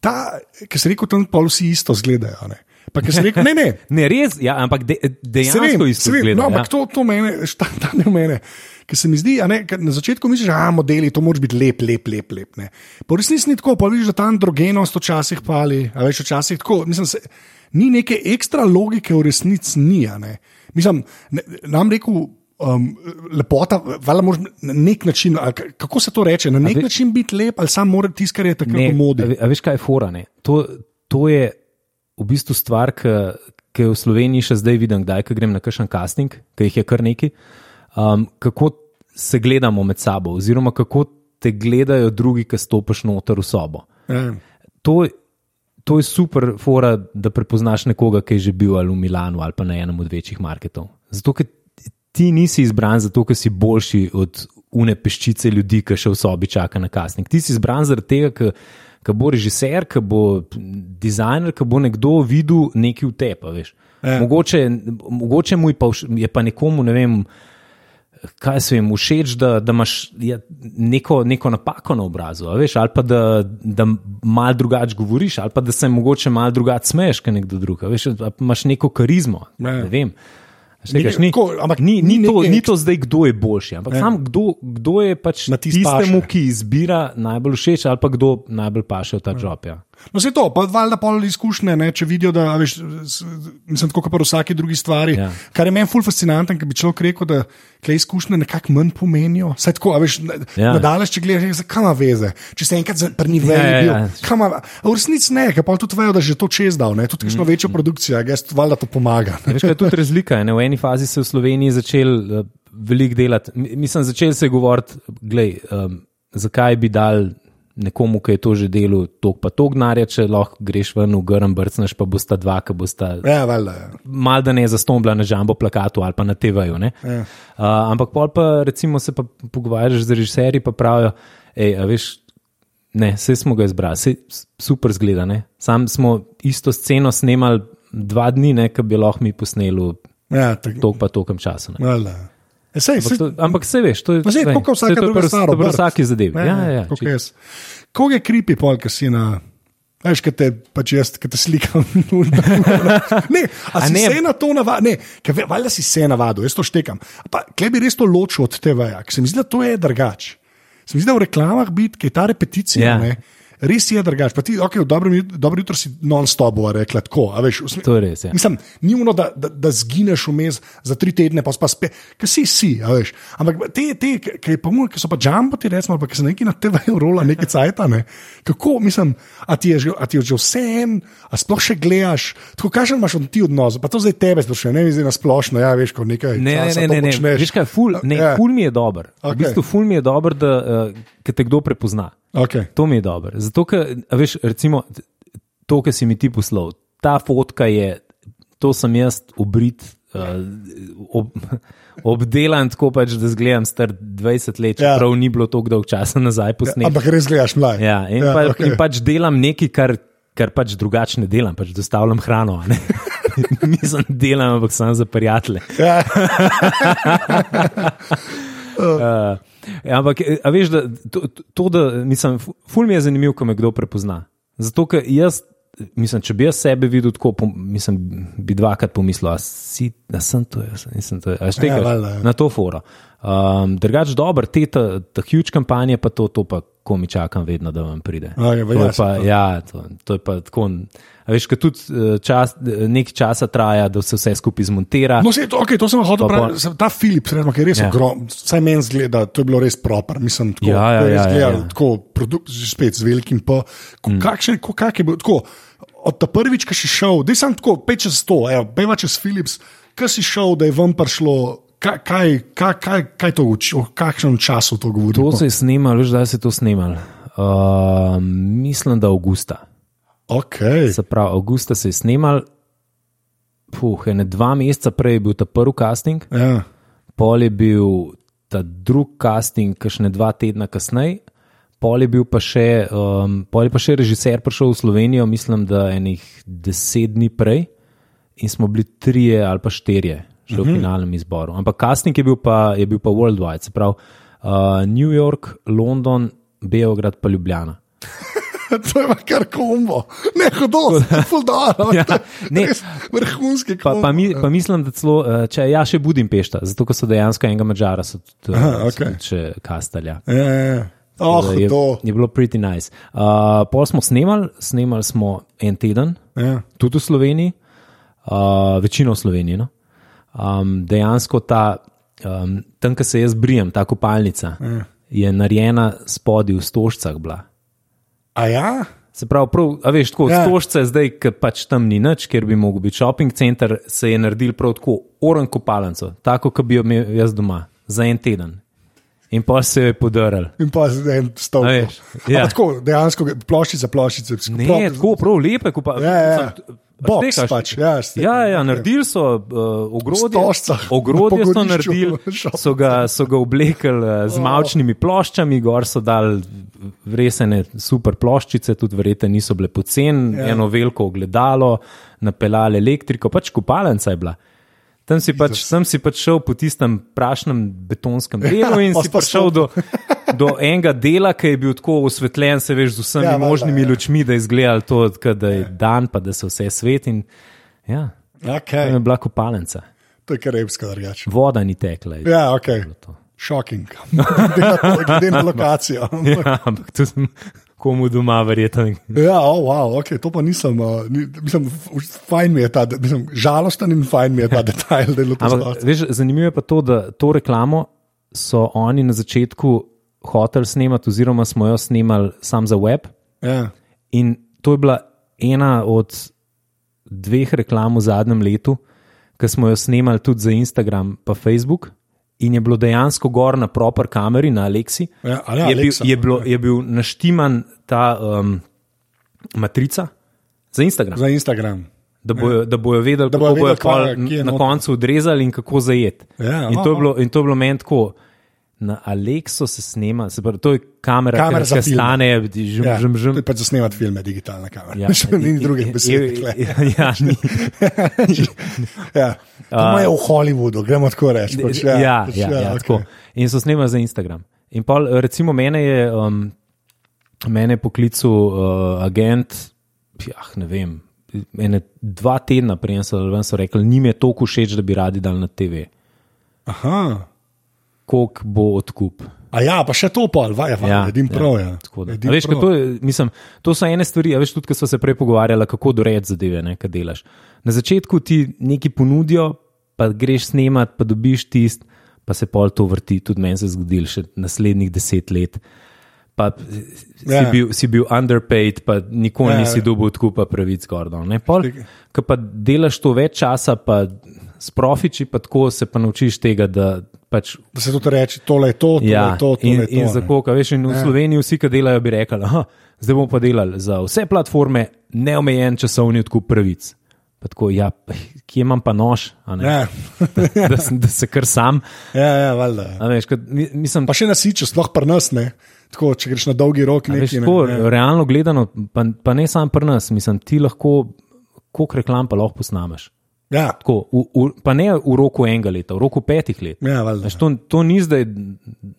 Ta, ki si rekel, tam pol vsi isto zgledajo. Ne? Pa rekel, ne, ne. Ne, res, ja, ampak de, Se dejansko vem, isto se vem, zgleda. no, ampak ja. to, to mene, šta, ta ne mene. Ker se mi zdi, ne, na začetku misliš, da modeli, to moraš biti lep, lep, lep. lep ne. Po resnici ni tako, pa vidiš, da ta androgenost včasih pali, a veš, včasih tako. Mislim, se, ni neke ekstra logike v resnici, ni. Mislim, ne, nam rekel. Um, lepota, valjda na nek način, kako se to reče, na nek ve- način biti lep, ali samo mora tisto, kar je Ne, v modi. a ve- A veš, kaj je fora? ne? To, to je v bistvu stvar, ki jo v Sloveniji še zdaj vidim, kdaj ko grem na kakšen casting, ki jih je kar nekaj. Um, kako se gledamo med sabo, oziroma kako te gledajo drugi, ki stopiš noter v sobo. Ja. To, to je super, fora, da prepoznaš nekoga, ki je že bil ali v Milanu ali pa na enem od večjih marketov. Zato, ker ti nisi izbran zato, ker si boljši od une peščice ljudi, ki še v sobi čaka na casting. Ti si izbran zaradi tega, ker, ker bo režiser, ker bo dizajner, ker bo nekdo videl nekaj v tebi. veš. Ja. Mogoče, mogoče mu je pa, je pa nekomu, ne vem. Kaj se jim všeč, da, da imaš ja, neko, neko napako na obrazu, veš, ali pa da, da malo drugače govoriš, ali pa da se mogoče malo drugače smeješ, kot nekdo drug. Veš, imaš neko karizmo. Ja. Ne vem. Štekaš, ni, Tako, ampak ni, ni, ni to, ni to zdaj, kdo je boljši, ampak Ja. sam kdo, kdo je pač tistemu, paše. ki izbira najbolj všeč, ali pa kdo najbolj paše v ta job. Ja. No, se to, pa valjda pol izkušnje, ne, če vidijo, da veš, mislim, tako kot pri vsaki drugi stvari. Ja. Kar je meni ful fascinantno, ker bi človek rekel, da te izkušnje nekako manj pomenijo. Saj tako, a veš, Ja. ja. nadalje, če gledaš, zakaj ima veze. Če se enkrat pri njih Ja, ja, ja. kam ima, a v resnici ne, ker pa tudi vejo, da že to čez dal, ne, tudi kakšno večjo produkcijo, jaz valjda to pomaga. Veš, kaj je tudi razlika. Ne? V eni fazi se v Sloveniji začel uh, veliko delati. Mi- Mislim, začel se je govoriti, glej, um, zakaj bi dal nekomu, ki je to že delal, tok pa tok denarja, če lahko greš ven v grm, brcneš pa bosta dva, ki bosta Ja, valjda. ja. mal da ne zastombla na žambo plakatu ali pa na TV-ju. Ja. Uh, ampak pol pa recimo se pa pogovarjaš z režiserji, pa pravijo, ej, a veš. Ne, vse smo ga izbrali, vse super zgleda. Ne? Sam smo isto sceno snemali dva dni, ne, ki bi lahko mi posneli Ja, tako. tok pa tokem časa. ne. E, sej, Ampak, sej, to, ampak se veš, to je tako kot druga pri- stvar. To je pri vsaki zadevi. Ja, ja, ja, Kako je kripi pol, ki si na. Veš, kaj te, pač jaz, ki te slikam. ne, a A si ne? se na to navadil, ne, valjda si se navadil, jaz to štekam. Pa, Kaj bi res to ločil od TV-ja, ker se mi zdi, da to je drugače. Se mi zdi, da v reklamah biti, kaj je ta repeticija. Ja. Ne, res je drugače. Pa ti, ok, v dobrem, dobro jutro si non-stop, rekla tako. a Veš, v smi- To je res. Ja. Mislim, ni ono, da, da, da zgineš vmes za tri tedne, pa spet spet, ker si si. Ampak te, te ki so pa džamboti, recimo, pa ki se neki na TV-ju rola, nekaj cajta, ne. Kako, mislim, a ti je že, a ti je že vse en, a sploh še gledaš, tako kažem, imaš od ti odnos, pa to zdaj tebe sprašujem, ne vidim na splošno, ja, veš, ko nekaj. Ne, ne, časa ne, ne, ne. počneš. Veš kaj, ful, ne, Ja. ful mi je dober. Okay. V bistvu ful mi je dober, da uh, te kdo prepozna. Okay. To mi je dobro. Zato, ker, veš, recimo, to, kar si mi ti poslal, ta fotka je, to sem jaz obrit, uh, ob, obdelan tako pač, da zgledam star 20 let, Ja. čeprav ni bilo tako dolgo časa nazaj posnet. Ampak res gledaš mlaj. Ja, in, ja, pa, okay. in pač delam nekaj, kar, kar pač drugače ne delam, pač dostavljam hrano. Nisem delam, ampak sem za prijatelje. Ja. Uh, ja, ampak, eh, a veš, da to, to da, mislim, fu- ful mi je zanimivo, ko me kdo prepozna. Zato, ker jaz, mislim, če bi jaz sebe videl tako, mislim, bi dvakrat pomislil, da si, da sem to, jaz nisem to. A štekaš, Ja, valjda, ja. na to foro. Um, Drugač, dobro, te ta, ta huge kampanje, pa to, to pa, ko mi čakam, vedno, da vam pride. Okej, pa to je pa, ja, to, to je pa tako. A veš, ker tudi eh, čas, nekaj časa traja, da se vse skupaj zmontira. No, se, to, okay, to sem hotel. Se- Ta Filip, recimo, ki je res Ja. ja. ogromen, vsaj meni zgleda, to je bilo res proper. Mislim, tako, Ja, ja, je res ja, ja, ja. Tako, produkt, že spet z velikim P. Mm. kakšen, kak je bil, tako, od ta prvič, ki si šel, da sem tako, pet čez sto, evo, beva čez Philips, ki si šel, da je vam prišlo. Kaj, kaj, kaj, kaj, to uči, o kakšnem času to govori? To se je snimalo, veš, da se je to snimalo. Uh, mislim, da avgusta. Okay. Se pravi, avgusta se je snimal, puh, ene dva meseca prej je bil ta prvi casting, Ja. pol je bil ta drugi casting, kašne dva tedna kasneje, pol je bil pa še, um, pol je pa še režiser prišel v Slovenijo, mislim, da enih deset dni prej in smo bili trije ali pa štirje. Še v finalnem izboru. Ampak casting je bil pa, je bil pa worldwide, se pravi uh, New York, London, Beograd pa Ljubljana. to je pa kar kombo, ne hodo, fuldano. Ja, ne. Vrhunski Pa, kombo. pa, mi, pa mislim, da celo, eh, če ja, še Budimpešta, zato ker so dejansko enega Mačara, so tudi Aha, eh, so še kastalja. Ja, ja, ja. Oh, je, to. je bilo pretty nice. Uh, pol smo snemali, snemali smo en teden, Ja. tudi v Sloveniji, uh, večino v Sloveniji. No? Um, dejansko ta, um, tam, kjer se jaz brijem, ta kopalnica, Ja. je narejena spodaj v stožcah bila. A ja? Se pravi, prav, a veš, tako Ja. stožce zdaj, ki pač tam ni nič, ker bi mogel biti shopping center, se je naredil prav tako oren kopalnico, tako kot bi jo imel jaz doma, za en teden. In pa se je podaril. In pa stol. A veš, ja. Tako, dejansko ploščice, ploščice. Ne, Pro, tako prav lepe kopalnice. Ja, ja. Box pač, ja, s tem- ja, ja, naredili so uh, ogrodje. stožcah, Ogrodje so naredili, so ga, so ga oblekli uh, z mavčnimi ploščami, gor so dali resene super ploščice, tudi verjete niso bile poceni, Ja. ja. eno veliko ogledalo, napeljali elektriko, pač kopalnica je bila. Tam si, pač, sem si pač šel po tistem prašnem betonskem delu in pa si prišel do, do enega dela, ki je bil tako osvetljen, se veš, z vsemi Ja, ja, možnimi ja. lučmi, da je izgledal to, da je dan, pa da se vse svet. In, ja, Okay. tam je bila kopalnica. To je karibska drugače. Voda ni tekla. Ja, ok. na, glede na lokacijo. Ja, ampak to sem komu doma verjetno. Ja, oh, wow, okay, to pa nisem. Uh, ni, mislim, fajn mi je ta, mislim, žalosten in fajn mi je ta detajl, da je to Ampak, veš, zanimivo je pa to, da to reklamo so oni na začetku hoteli snemati, oziroma smo jo snemali sam za web. Ja. In to je bila ena od dveh reklam v zadnjem letu, ki smo jo snemali tudi za Instagram in Facebook. In je bilo dejansko gor na proper kameri, na Alexi. Ja, ja, je, bil, je, bilo, je bil naštiman ta um, matrica za Instagram. Za Instagram. Da bojo, da bojo vedeli, Da kako bojo bojo vedeli, kje je na koncu odrezali in kako zajeti. Ja, in, aha, to je bilo, in to je bilo meni tako. Na Alexo se snema, se pravi, to je kamera, Kamera ki se stane, Ja, to žim. je pač za snemati filme, digitalna kamera. Ja, Ja, ni drugih besed. Ja, ja, ni. Ja. To imajo v Hollywoodu, gremo tako reči. Pač, Ja, ja, pač, ja, ja, okej. tako. In so snemali za Instagram. In pol, recimo, mene je, um, mene je poklical uh, agent, jah, ne vem, ene dva tedna prej so, so rekli, njim je toliko všeč, da bi radi dal na TV. Aha. Kolik bo odkup? A ja, pa še to pol, vaj, vaj, ja, prav. Ja. tako da. Edim A Veš, prav. to, mislim, to so ene stvari, a veš, tudi, ko smo se prej pogovarjali, kako dored zadeve, ne, kaj delaš. Na začetku ti nekaj ponudijo, pa greš snemat, pa dobiš tist, pa se pol to vrti, tudi meni se je zgodilo še naslednjih deset let. Pa si, Ja. bil, si bil underpaid, pa nikoli Ja, ja, nisi ja. dobil odkupa pravic gordon. Ko pa delaš to več časa, pa s profiči, pa tako se pa naučiš tega, da pač Da se tudi reče, tole je to, tole Ja, je to, tole in, je to. in za koga, veš, in v ja. Sloveniji vsi, ki delajo, bi rekli, da zdaj bomo pa delali za vse platforme neomejen časovni odkup pravic. Pa Tako, ja, kje imam pa nož, Ja, da, sem- da se kar sam. ja, ja valjda. a Veš, kad, mi- mislim, Pa še nasičo, sploh pri nas, ne. Tako, če greš na dolgi rok, a veš, nekaj. tako, Ne, ja. realno gledano, pa, pa ne samo pri nas, mislim, ti lahko, koliko reklam pa lahko posnameš. Ja, Tako, v, v, pa ne v roku enega leta, v roku petih let. ja, valjda. Veš, to, to ni zdaj,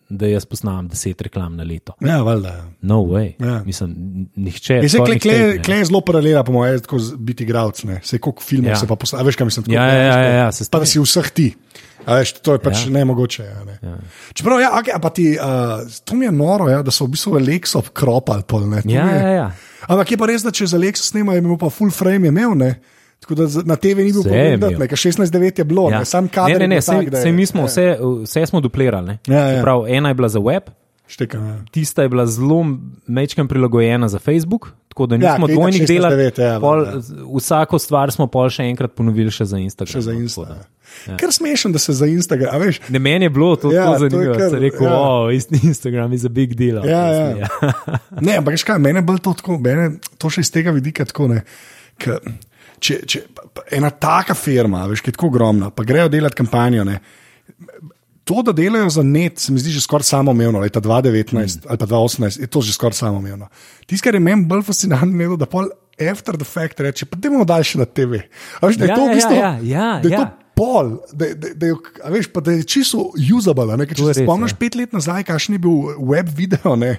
da jaz posnamem deset reklam na leto. Ja, valjda. ja. No way. Ja. Mislim, nihče. Se skoraj kle, nihče kle, kle je zelo paralela, po mojem, tako biti igralec. Sej koliko filmov Ja. ja. se pa postavi, veš kaj mislim. tako, Ja, ne, ja, ja, ja, se Pa da si vseh ti. A veš, to je pač Ja. ja. nemogoče. Ja, ne. ja. Čeprav, ja, okay, ti, uh, to mi je noro, ja, da so v bistvu Alexo kropali. Ja, je- ja, ja. Ampak je pa res, da če za Alexo snemajo, je imel pa full frame je imel. Ne? Tako da na TV ni bil je problem, da je 16-9 je bilo, Ja. ne, sam kader. ne, ne, ne, je sej, tak, da je- sej mi smo ja, vse, vse smo duplirali. Ja, ja. Se Prav, ena je bila za web, Štekam, ja. tista je bila zelo mečkam prilagojena za Facebook, tako da Ja, nismo je itak dvojnih delali. 16:9, ja, pol, ja. vsako stvar smo pol še enkrat ponovili še za Instagram. Še za Insta. tako da. Ja. Ker smešen, da se za Instagram, a veš. Ne, meni je bilo to, Ja, ja, je zanimivo. kar- Kar, rekel, ja. ja. oh, Instagram je a big deal. Ja, obviously, ja. Ne, ampak veš kaj, mene bolj to tako, mene to še iz tega vidika tako ne. K, če, če, ena taka firma, veš, ki je tako ogromna, pa grejo delati kampanjo. Ne, to, da delajo za net, se mi zdi že skoraj samoumevno, leta 2019 mm. ali pa 2018, je to že skoraj samoumevno. Tisto, kar je meni bolj fascinantno, je, da pol after the fact reče, pa dajmo daljše na TV. Veš, da je Ja, to v ja, bistvu, ja, ja, da je ja. to pol, da, da, da, a veš, pa da je čisto usable. ne, Če se spomniš ja. pet let nazaj, kakšen je bil web video, ne.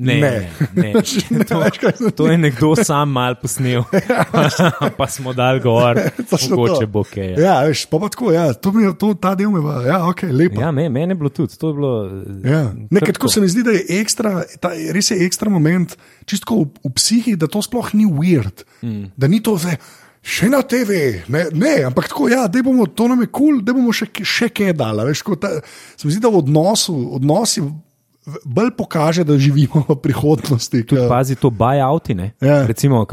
Ne, ne, ne. ne, To, veš, to je nekdo sam mal posnel, pa smo dal gor, mogoče bo kaj. Ja, Ja, veš, pa, pa tako, ja, to mi je, to, ta del mi je, ja, ok, lepo. ja me, meni je bilo tudi, to je bilo. Ja. Nekaj tako se mi zdi, da je ekstra, ta, res je ekstra moment, čisto v, v psihi, da to sploh ni weird. Mm. Da ni to zdaj, še na TV, ne, ne ampak tako, ja, da bomo, to nam je kul, cool, da bomo še, še kaj dali. Veš, ta, se mi zdi, da v odnosu, odnosi bolj pokaže, da živimo v prihodnosti. K, Pazi to buyouti. Ja. Recimo,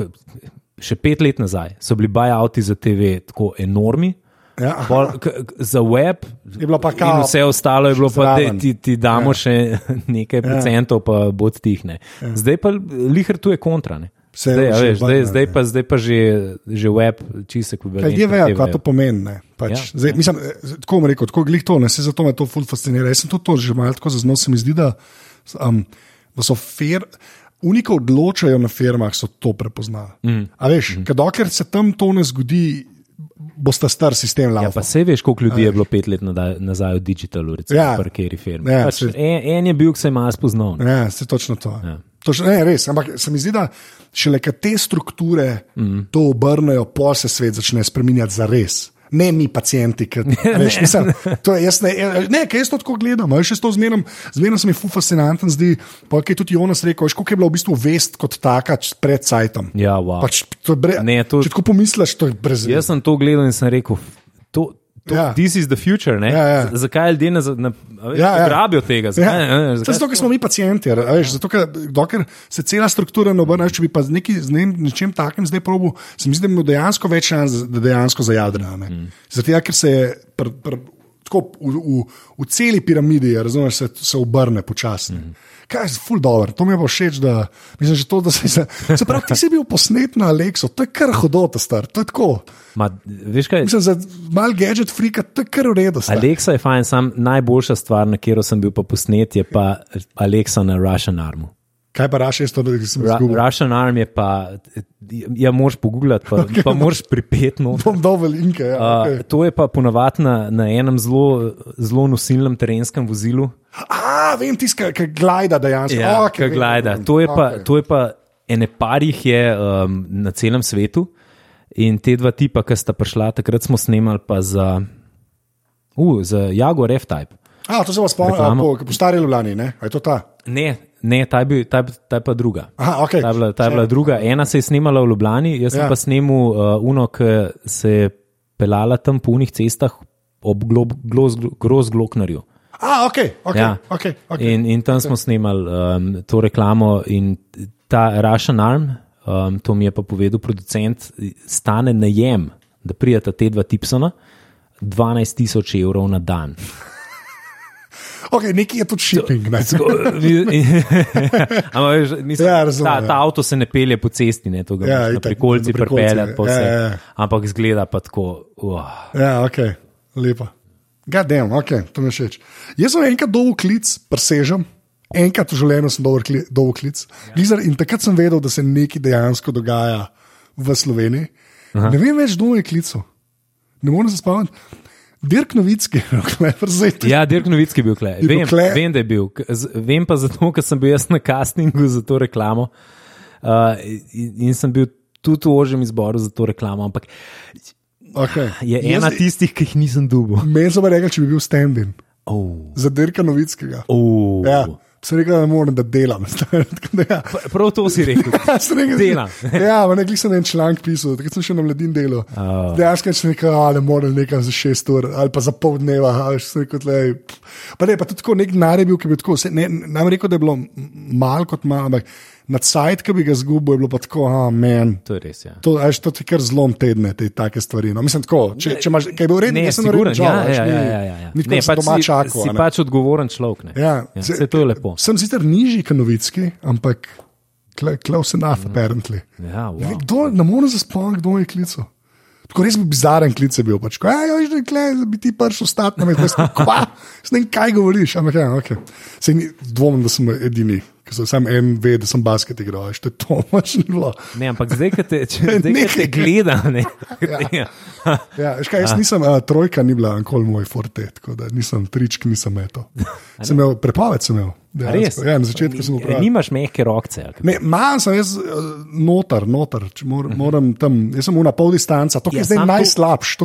še pet let nazaj so bili buyouti za TV tako enormni. ja, Pol, k, k, za web je bilo pa kao. vse ostalo je bilo, pa, da ti, ti damo ja. še nekaj ja. procentov, pa bo tihne. Ja. Zdaj pa lihar tu je kontra. Ne. Se Zdaj, a že veš, zdaj, zdaj, pa, zdaj pa že, že web, v Kaj ljudje vejo, kaj to pomeni. ne, Pač, Ja. ja. zdaj, mislim, tako bom rekel, tako glih to, ne, se zato me to ful fascinira. Jaz sem tudi to že malo tako zaznal, se mi zdi, da, um, da so fir. Uniko odločajo na firmah, so to prepoznali. Mm. A veš, mm. dokler se tam to ne zgodi, bosta star sistem Ja, laufal. pa se veš, koliko ljudi je bilo pet let nazaj v digitalu, recimo Ja. ja. pri keri firmi. Ja, pač se- en, en je bil, ki se je malo spoznal. ne. Ja, se točno to. Ja. Ja. Točno, ne, res, ampak se mi zdi, da šele kad te strukture mm. to obrnejo, pol se svet začne spremenjati za res. Ne mi, pacijenti. Ki, veš, mislim, to je, jaz ne, ne, kaj jaz to tako gledam. Jaz to zmerno, zmerno se mi fu fascinanten zdi. Pa je tudi Jonas rekel, koliko je bila v bistvu vest kot taka pred sajtom. Ja, wow. Pač, to bre, Ne, to- Če tako pomisliš, to je brez Jaz sem to gledal in sem rekel, to, to, Ja. ja. this is the future. ne. Ja, ja. Z- Zakaj ljudje ne, ne Ja, ja. grabijo tega? Ja. Zakaj, ne, To je zakaj, zato, ker smo mi pacijenti. Veš, zato, ker, dokler se cela struktura ne obrne, če bi pa z, neki, z ne, nečem takim zdaj probil, se mi zdi, da ima dejansko več šans, da dejansko zajadra. Mm. Zato, ker se je pr, pr, tako v, v, v celi piramidi, a razumeš, se, se obrne počasi. Mm. Kaj je ful dobro, to mi je pa všeč, da, mislim, to, da se, se, se pravi, ti si bil posnet na Aleksu, to je kar hodota star, to je tako. Ma, veš kaj? Mislim, za mal gadget frika, to je kar v redu. star. Alexa je fajn, sam najboljša stvar, na katero sem bil pa posnet, je pa Alexa na Russian Armu. Kaj pa jaz to, da sem Ra izgubil? Russian Arm je pa, ja, moraš pogooglati, pa, okay. pa moraš pripeti noter. Bom dal velinke. Ja, Uh, okay. to je pa ponovadi na, na enem zelo, zelo nosilnem terenskem vozilu. A, vem, tisti, ki glida dejansko. Ja, okej, okay, gleda. vem. To je, pa, Okej. to je pa ene parih je um, na celem svetu. In te dva tipa, ki sta prišla, takrat smo snemali pa za, uh, za Jaguar F-Type. A, to se vas spomnim, po, po stari Ljubljani, ne? A je to ta? Ne, ne ta, je bil, ta, ta je pa druga. Aha, ok. Ta je bila, ta je bila druga. Ena se je snimala v Ljubljani, jaz sem Ja. ja. pa snemal uh, uno, ki se je pelala tam po unih cestah ob groz gloknarju. A, ok, ok. Ja. okay, okay. In, in tam smo snemali um, to reklamo, in ta Russian Arm, um, to mi je pa povedal producent, stane najem, da prijeta te dva tipsona, 12 tisoč evrov na dan. Okay, nekaj je tudi shipping. Ne? Ampak, veš, mislim, Ja, razumem, ta, ja. ta avto se ne pelje po cesti, ne, to ga Ja, ja, itak, prikolci pa ja, ja, ja. Ampak zgleda pa tako. Uh. Ja, ok, lepo. Gadem, ok, to mi všeč. Jaz sem enkrat dolg klic, presežem. Enkrat v življenju sem dolg klic. Ja. In takrat sem vedel, da se nekaj dejansko dogaja v Sloveniji. Aha. Ne vem več, kdo je klical. Ne morem se spomniti. Dirk Novitski, zdaj Ja, Dirk Novitski je bil klej. Je bil Vem, kle? vem, da je bil. Vem pa zato, ker sem bil jaz na castingu za to reklamo uh, in, in sem bil tudi v ožjem izboru za to reklamo. Ampak Okay. je ena tistih, ki jih nisem dubil. Meni so pa rekli, če bi bil stand-in Oh. za Dirka Novickega. Oh. Ja, sem rekel, da ne morem, da delam. Da ja. Prav to si rekel. Ja, sem rekel, Delam. ja, v nekaj sem en članek pisal, takrat sem še na mladin delal. Oh. Dejansko sem rekel, da ne morem nekam za šest ur ali pa za pol dneva. a veš, sem rekel, tlej. Pa ne, pa tudi tako nek denar je bil, ki bi tako, se, ne, nam rekel, da je bilo malo kot malo, ampak nad sajt, ki bi ga zgubil, je bilo pa tako, a men. To je res. Ja. To, a veš, to ti kar zlom tedne, te take stvari. No, mislim, tako, če, če imaš, kaj je bil reden, Ne, sem reden, ja, ja, ja, ja, ja, ja. Ni tako, Ne, da sem doma si, čakal. si ne. pač odgovoren človek. Ne? Ja, ja, se- to je lepo. Sem sicer nižji kot novicki, ampak close enough, apparently. Ja, Ne, wow. Kdo, ne morem se spomniti, kdo je klical. Tako res bi bizaren klic je bil. Pač, ko, "Ej, veš, da je kle, da bi ti prišel stati na mestu. Ne vem, kaj govoriš. Ampak, ja, okay. Sej ni dvomim, da sem edini, ki sem sam en ve, da sem basket igral. veš, To to, pač ni bilo. Ne, ampak zdaj, ko te, če, zdaj, te gleda, ne, ja. Ja, veš kaj, jaz nisem, uh, trojka ni bila nikoli moj forte, tako da nisem tričk, nisem meto. Sem imel prepoved, sem imel. A res? dejansko. Ja, na začetku sem E, upravil. Nimaš mehke? Ne, Malo sem jaz eh, noter, noter mor, moram tam, jaz sem na pol distanca, to, ki Ja, je zdaj samo to-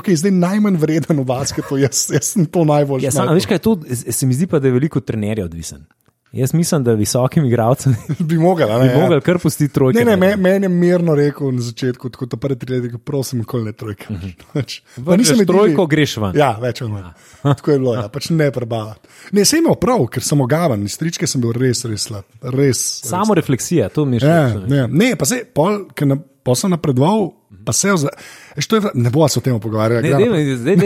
ki je zdaj najmanj vreden v basketu, jaz, jaz sem to najbolj Ja, sam, veš kaj, to, se mi zdi pa, da je veliko trenerjev odvisen. Jaz mislim, da visokim igralcem bi mogel, bi ne, ja. mogli kar pustiti trojke. Ne, ne, ne. me- meni je mirno rekel na začetku, tako da prvi tri leta, prosim, nikoli ne trojka. Pač, pa nisem edini- trojko, greš ven. Ja, več ali manj. Tako je bilo, ja. pač ne prebavati. Ne, sem imel prav, ker sem ogavan, iz tričke sem bil res, res slab. Res, Samo refleksija, to mi je Ja, všeč. ne, ne, pa se, pol, ker na, pol sem napredoval, pa se to je, ne bo se o tem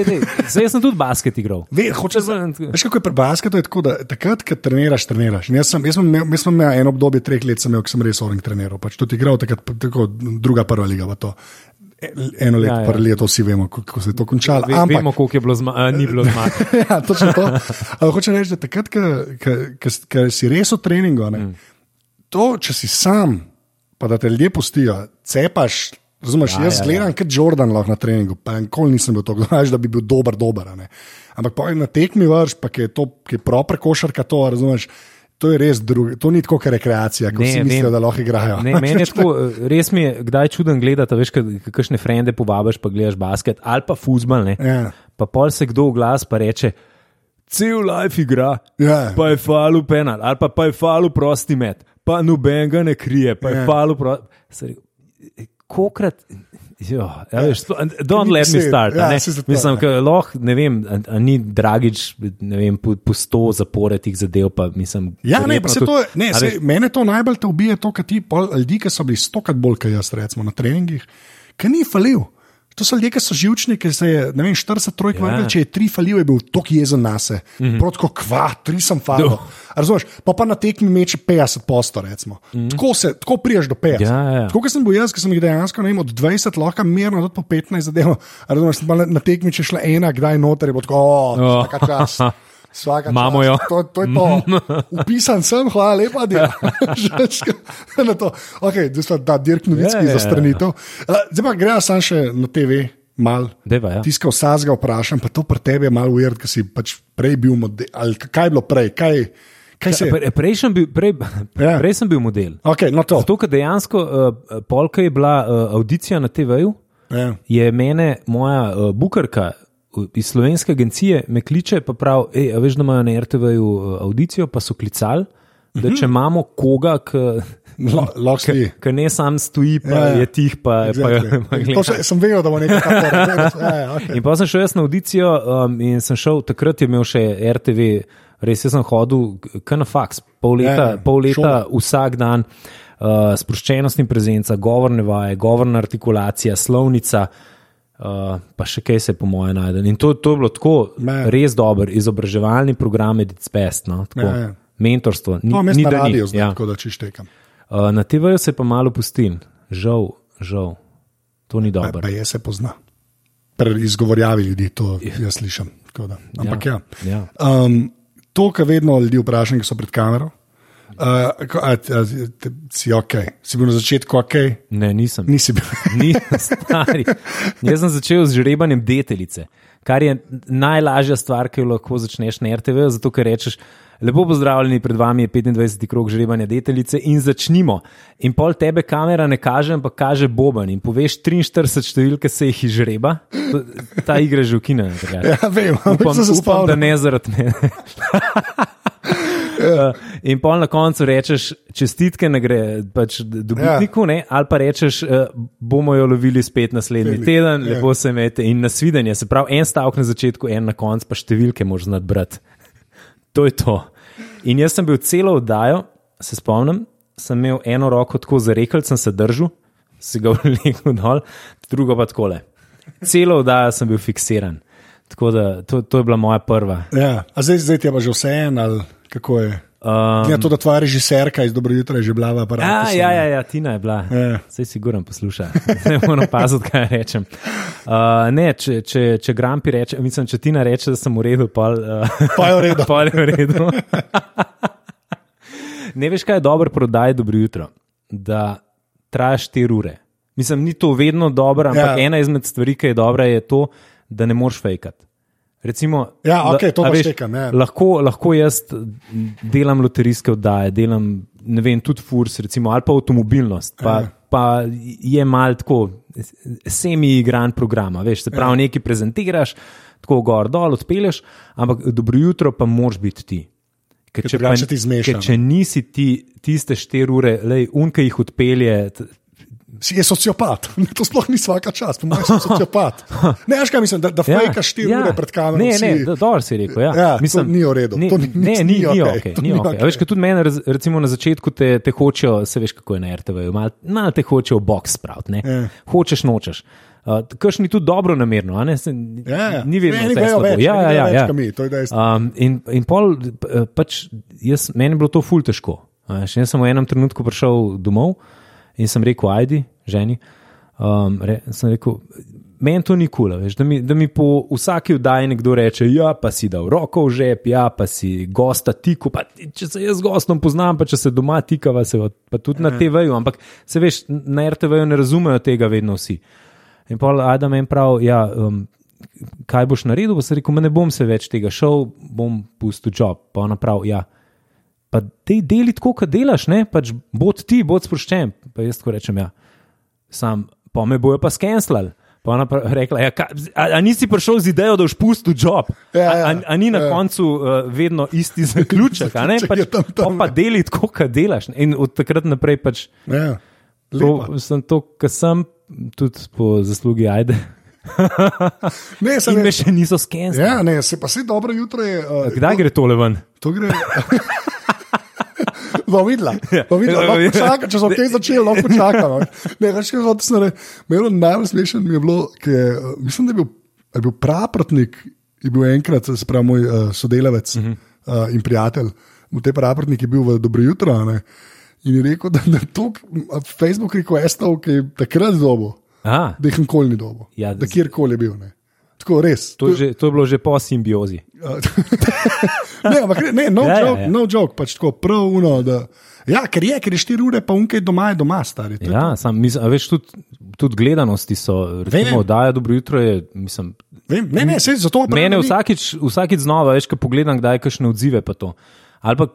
dej. Zdaj jaz sem tudi basket igral. Ve, hoče, veš, kako je pri basketu, je tako, da takrat, ko treniraš, treniraš. In Jaz sem, jaz sem, imel, jaz sem imel eno obdobje treh let, sem imel, ko sem res orang treniral. Pač tudi igral, takrat, tako, druga prva liga. E- Eno leto, Ja, ja, ja. leto, vsi vemo, kako se je to končalo. Ve, Ampak, vemo, koliko je bilo zma, a, ni bilo zmag. ja, točno to. Ampak hočem reči, da takrat, ko si res v treningu, ne, mm. to, če si sam, pa da te ljudje pustijo, cepaš. Razumeš, Ja, ja, jaz ja, ja, gledam, ja. kot Jordan lahko na treningu, pa nikoli nisem bil tako znaš, da bi bil dober, dober. a ne. Ampak pa na tekmi vrš, pa je to, ki je prav prekošarka to, razumeš. To je res drugo, to ni tako rekreacija, kot si mislijo, da lahko igrajo. Ne, meni je tako, res mi je, kdaj čuden gledati, veš, kakšne frende povabiš, pa gledaš basket ali pa fuzbal. Ne? Ja. Pa pol se kdo v glas pa reče, cel life igra, Ja. pa je falu penal, ali pa, pa je falu prosti met, pa noben ga ne krije, pa je Ja. falu prosti. Kokrat. Jo, ja, veš, don't let me start. Ja, ne. Mislim, ja. da lahko, ne vem, a, a ni Dragič, ne vem, po, po sto zaporednih zadev, pa mislim. Ja, ne, pa se to, ne, se, veš, mene to najbolj te ubije, to, kar ti ljudi, ki so bili stokrat bolj kot jaz, recimo na treningih, ki ni falil. To so ljudje, ki so živčni, ki se je, ne vem, 40 trojk, Ja. ja. če je tri falil, je bil tok jezen na se. Mm. -hmm. Protko kva, tri sem falil. Razumeš, pa pa na tekmi meče 50 posto, recimo. Mm -hmm. Tako se, tako priješ do 50. Mhm. Ja, ja, ja. Tako kot sem bil jaz, ki sem jih dejansko, ne vem, od 20 lahko mirno, po 15 zadev. Razumeš, na, tekmi, če šla ena, kdaj noter, je bo tako, oh, Oh. vsaka čas. Svaka Imamo čast. jo. To, to je to. Upisan sem, hvala lepa, da je to. Okay, da, da, dirk novicki Ja, ja, za ja. stranitev. Uh, zdaj pa gremo sam še na TV. Mal. Deva, ja. Tiskal vsazga vprašam, pa to pri tebi je malo ujer, ker si pač prej bil model. Kaj je bilo prej? Kaj, kaj se? Pre, prej, sem bil, prej, Ja. prej sem bil model. Okay, no to. Zato, ker dejansko uh, polka je bila uh, audicija na TV-ju, Ja. je mene moja uh, bukarka uh, iz slovenske agencije me kliče, pa pravi, a veš, da imajo na RTV-ju uh, audicijo, pa so klicali, da če imamo koga, ki ki ne sam stoji, pa Ja, ja. je tih, pa, Exactly. pa, gleda. še, sem vedel, da bo nekaj takega. Ja, ja, okay. In pa sem šel jaz na audicijo um, in sem šel, takrat je imel še RTV, res sem hodil, kar na faks, pol leta, Ja, ja, pol leta šola. vsak dan, uh, sproščenost in prezenca, govorne vaje, govorna artikulacija, slovnica. Uh, pa še kaj se, po mojem, najde. In to, to je bilo tako Ne. res dober, izobraževalni program, Edits Best, no, tako, Ja, ja. mentorstvo. Ni, jaz ni, na radiju, ja. tako da čištekam. Uh, na TV-ju se pa malo pustil, žal, žal, to ni Pa, dobro. pa je se pozna. Pri izgovorjavi ljudi to jaz slišim. Ampak ja. ja. Um, to, kar vedno ljudi vprašam, ki so pred kamero. Uh, a, a, te- si ok, si bil na začetku ok, Ne, nisem. nisi bil. Ni stari. Jaz sem začel z žrebanjem deteljice, kar je najlažja stvar, ki jo lahko začneš na RTV, zato ker rečeš. Lepo pozdravljeni, pred vami je 25. krog žrebanja deteljice in začnimo. In pol tebe kamera ne kaže, ampak kaže Boban in poveš 43 številke se jih izžreba. Ta igra je že ukinjena. Ja, vem, upam, upam, da ne zaradi mene. Uh, In pol na koncu rečeš čestitke nagre, pač dobitniku, ja. ali pa rečeš, uh, bomo jo lovili spet naslednji Naslednji, teden, ja. lepo se imete in nasvidenje. Se pravi, en stavek na začetku, en na koncu, pa številke moraš znati brati. To je to. In jaz sem bil celo oddajo, se spomnim, sem imel eno roko tako zarekel, sem se držal, si ga vlekel dol, drugo pa takole. Celo oddajo sem bil fiksiran. Tako da to, to je bila moja prva. Ja. A zdaj, zdaj ti je pa že vse en, ali kako je? Um, Ja, to, da tvoja režiserka iz Dobro jutra je že bila v aparatu. A, sem- ja, ja, ja, Tina je bila. Ja. Vse si guram posluša. Ne moram paziti, kaj rečem. Uh, ne, če, če, če Grampi reče, mislim, če Tina reče, da sem v redu, pol, uh, Pa je v redu. pol je v redu. ne veš, kaj je dobro prodaj, dobro jutro. Da traja 4 ure. Mislim, ni to vedno dobro, ampak Ja. ja. ena izmed stvari, ki je dobra, je to, da ne moreš fejkati. Recimo, Ja, okej, to pa veš, štekam, ja. Lahko, lahko jaz delam loterijske oddaje, delam vem, tudi furs, recimo, ali pa avtomobilnost. Pa, Ja. pa je mal tako semi-igran program. Veš, se pravi, ja. nekaj prezentiraš, tako gor dol odpelješ, ampak dobro jutro pa moraš biti ti. Ker Ker če, zmeša, ker če nisi ti tiste štiri ure, unka jih odpelje, t- Si je sociopat. To sploh ni vsaka čast, po mojem, sociopat. Ne, veš kaj mislim, da, da Ja, fejkaš štiri ure pred kamero. Ne, si- ne, do- dobro si rekel. Ja. Ja, to ni v redu. Ne, To ni- ne, ni- ni, ni ni okej. okay, ni ni okay. A Veš, kot tudi meni, recimo na začetku te, te hočejo, se veš, kako je na RTV, malo mal te hočejo box spraviti. ne. Ja. Hočeš, nočeš. Uh, Kršni tudi dobro namerno, ne? Se, Ja, ja. Ni vedno slabo. več, Ja, ja, ja, več ja. mi. Um, in, in pol, eh, pač, jaz, meni je bilo to ful težko. veš. Jaz sem v enem trenutku prišel domov in sem rekel, ajdi, ženi. Um, re, sem rekel, meni to ni kul, cool, da, mi- da mi po vsaki vdaji nekdo reče, ja, pa si dal roko v žep, ja, pa si gosta tiku. Pa, če se jaz gostom poznam, pa če se doma tikava, se pa tudi na TV-ju, ampak se veš, na RTV-ju ne razumejo tega vedno vsi. In pa Adam je prav, ja, um, kaj boš naredil? Pa sem rekel, "Ma ne bom se več tega šel, bom pustil job. Pa ona prav, ja, pa te deli tako, kot delaš, ne, pač bod ti, bod sproščen. Pa jaz tako rečem, ja, sam, pa me bojo pa skenslali. Pa ona pa rekla, ja, ka, a, a nisi prišel z idejo, da boš pustil job? Ja, ja, a, a, a ni na ja. koncu uh, vedno isti zaključek, a ne? Pač, tam, tam, pa, deli tako, kot delaš. In od takrat naprej pač Ja, lepa. to, sem to, kar sem, tudi po zaslugi ajde. Ne, me je, še niso skenirali. ja, ne, se pa se dobro jutro je. Uh, Kdaj gre tole ven? To gre. Bom videla. Bom videla. Lahko čakam, če so kaj začeli, lahko čakam. Ne, veš, kaj hočeš reči. Meni najbolj smešen mi je bilo, ker mislim, da je bil, je bil praprotnik, je bil enkrat, se pravi, moj uh, sodelavec uh -huh. uh, in prijatelj. V tej praprotnik je bil v dobro jutro. Ne? In je rekel, da je to Facebook requestov, ki je takrat dobo, Aha, da jih nikoli ni dobo. Ja, da kjerkoli je bil. Ne? Tako res. to, je že, to je bilo že po simbiozi. ne, ampak ne, no, Ja, ja, ja, joke, ja. no joke, pač tako pravuno. Ja, ker je, ker je 4 ure, pa unkaj doma je doma, stari. To je Ja, sam, mislim, a veš, tudi, tudi gledanosti so. Recimo, vem. oddaja dobro jutro je. Mislim, Vem, ne, ne, sej, zato pravim, mene da vsakič, vsakič znova, veš, ko pogledam, kdaj kakšne odzive pa to. Ali pa,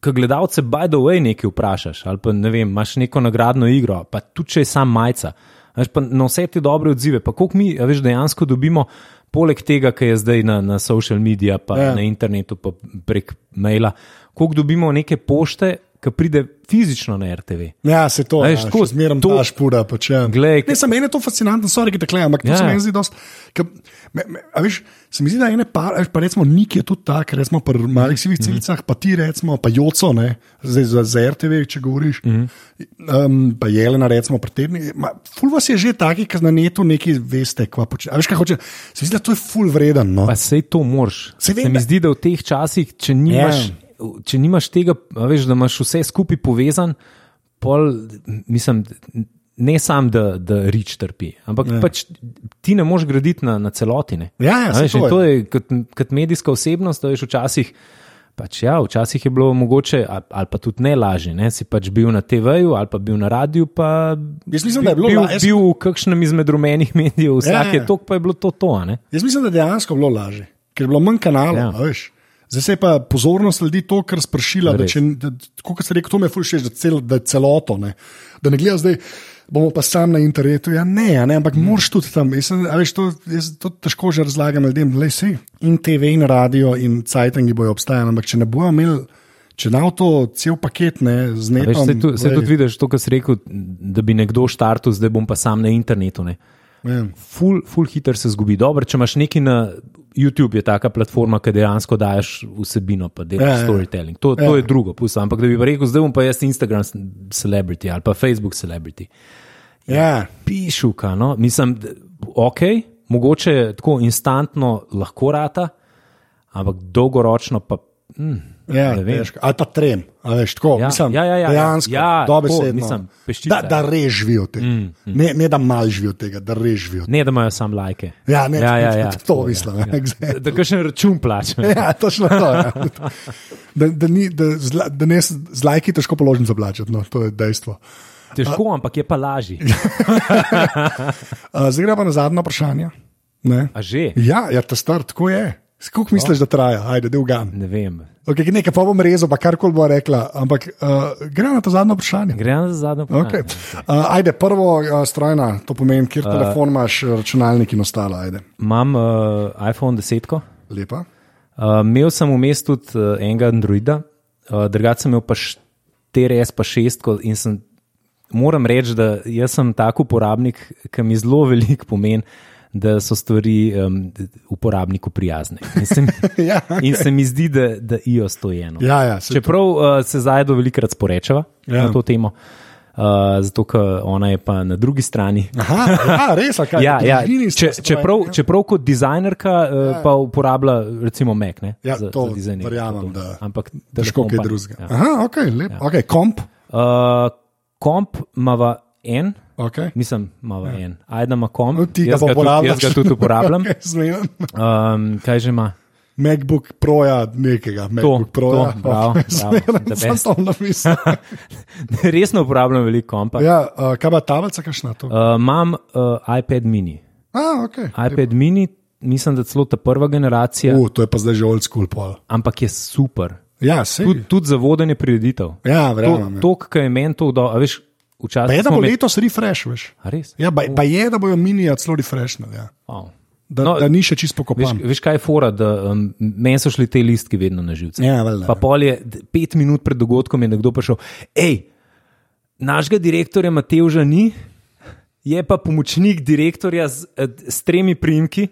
ko gledalce, by the way, nekaj vprašaš, ali pa ne vem, imaš neko nagradno igro, pa tudi če je sam majca. Veš, na vse te dobre odzive, pa koliko mi, veš, dejansko dobimo, poleg tega, kar je zdaj na, na social mediju, pa ja. na internetu, pa prek maila, koliko dobimo neke pošte, ki pride fizično na RTV. Ja, se to, Veš, ja, tako, zmeraj to- špura. Pač, ja. Glej, ne, samo meni je to fascinantno, sorry, ki te klejem, ampak to Ja. se meni zdi dosti. ke- Me, me, a veš, se mi zdi, da ene par, veš, pa recimo Nik je tudi tak, recimo pri malih sivih Mhm. celicah, pa ti recimo, pa Joco, ne, zdaj za, za RTV, če govoriš, Mhm. um, pa Jelena recimo pri tedni. ma, Ful vas je že taki, ki na netu nekaj veste, kva počne. A veš, kaj hoče, se mi zdi, da to je ful vreden, no. Pa sej to moraš. Saj vem, Se mi da- zdi, da v teh časih, če nimaš, yeah. Če nimaš tega, veš, da imaš vse skupaj povezan, pol, mislim, ne sam, da, da rič trpi, ampak yeah. pač ti ne moreš graditi na, na celoti. Ne. Ja, ja, veš, to je. to je kot, kot medijska osebnost, da veš včasih. Pač ja, včasih je bilo mogoče, ali, ali pa tudi ne lažje. Ne? Si pač bil na TV-ju ali pa bil na radiju. Pa Jaz mislim, da je bilo bil, la- jaz- bil v kakšnem izmed rumenih medijev, vsake Ja, ja. tok pa je bilo to. to? Jaz mislim, da je dejansko bilo lažje, ker je bilo manj kanalov. Ja. Ja. Zdaj se pa pozornost ljudi to, kar spršila. Da, če, da, kot ste rekli, to me fulšeš, da, cel, da celoto. Ne. Da ne gledaš zdaj, bomo pa sam na internetu. Ja, ne, ne ampak mm. moraš tudi tam. Jaz, veš, to, jaz to težko že razlagam ljudem. Lej, sej, in TV, in radio, in cajtangi bojo obstajali. Ampak če ne bojo imeli. Če na to cel paket ne z A Veš, nekom. se, tu, se tudi vidiš, to, kar si rekel, da bi nekdo štartil, zdaj bom pa sam na internetu. Ne. ja. Ful, ful hiter se zgubi. Dobro, če imaš nekaj na YouTube, je taka platforma, ki dejansko daješ vsebino, pa delaš Ja, ja, ja. storytelling. To, Ja. to je drugo, pusto. Ampak da bi rekel, zdaj bom pa jaz Instagram celebrity ali pa Facebook celebrity. Ja. Pišuka, no, mislim, ok, mogoče tako instantno lahko rata, ampak dolgoročno pa. Mm, Ja, težko. ali pa trem. a Veš, tako, Ja, mislim, ja, ja, ja, dejansko, ja, dobesedno. tako, mislim, peščica. da, da res živijo od tega. Mm, mm. Ne, ne da mal živijo tega, da res živijo. Ne, da imajo samo lajke. Ja, ne, ja, ja, ja, to tako, mislim, Ja, ja, ja. exactly. Da, da kakšen račun plačajo. Ja, točno to. Ja. Da, da, ni, da, zla, da ne z lajki težko položim za plačati, no, to je dejstvo. Težko, ampak je pa lažje. Zdaj gremo na zadnje vprašanje. Ne? A že? Ja, ja ta star, tako je. Kako misliš, da traja? Ajde, del ga. Ne vem. Okay, nekaj pa bom rezal, pa karkoli bo rekla, ampak uh, gre na to zadnje vprašanje. Gremo za zadnjo Okay. vprašanje. Uh, ajde, prvo uh, strojna, to pomeni, kjer uh, telefon imaš, računalnik in ostalo. Ajde. Imam uh, iPhone 10. Lepa. Uh, imel sem vmes tudi uh, enega Androida, uh, drugače sem imel pa 4S, pa 6 in sem, moram reči, da jaz sem tak uporabnik, ki mi zelo veliko pomeni, da so stvari um, uporabniku prijazne. In se mi, Ja, in se mi zdi, da, da iOS to je eno. Ja, ja, saj Čeprav uh, se zajdo velikrat sporečava Ja. ja. na to temo, uh, zato ker ona je pa na drugi strani. Aha, ja, res, a kaj? Ja, ja. Ste Če, čeprav, ja. čeprav kot dizajnerka uh, pa uporablja recimo Mac. Ne, Ja, za, to za dizajniranje verjamem, to. da Ampak Težko kaj drugega. Ja. Aha, ok, lep. Ja. okay komp. Uh, komp ima en, Okay. mislim, ima en. Ajda ima komp, No, ti ga jaz, pa ga tudi, uporabljaš. jaz ga tudi uporabljam. Okay. Um, kaj že ima? MacBook Proja, nekega. MacBook Proja. to, bravo, bravo, the Sem to napisal. Resno uporabljam veliko kompa. Ja, uh, kaj pa tablica, kakšna to? Uh, Imam uh, iPad mini. A, ok. iPad mini, mislim, da celo ta prva generacija, Uh, to je pa zdaj že old school pol. ampak je super. Ja, sej. Tudi tud za vodenje prireditev. Ja, To, verjamem. ja. to kar je meni to dal, a veš, Pa včasih. je, da bo imeli- letos refresh, veš. Ja, pa, pa je, da bojo minija celo refreshnali. Ja. Wow. Da, No, no, da ni še čisto Veš, pokopan. veš, kaj je fora, da um, meni so šli te listki vedno na živce. Ja, valjda, pa ja. pol je pet minut pred dogodkom je nekdo prišel. Hej, našega direktorja Matevža ni, je pa pomočnik direktorja z, eh, s tremi primki.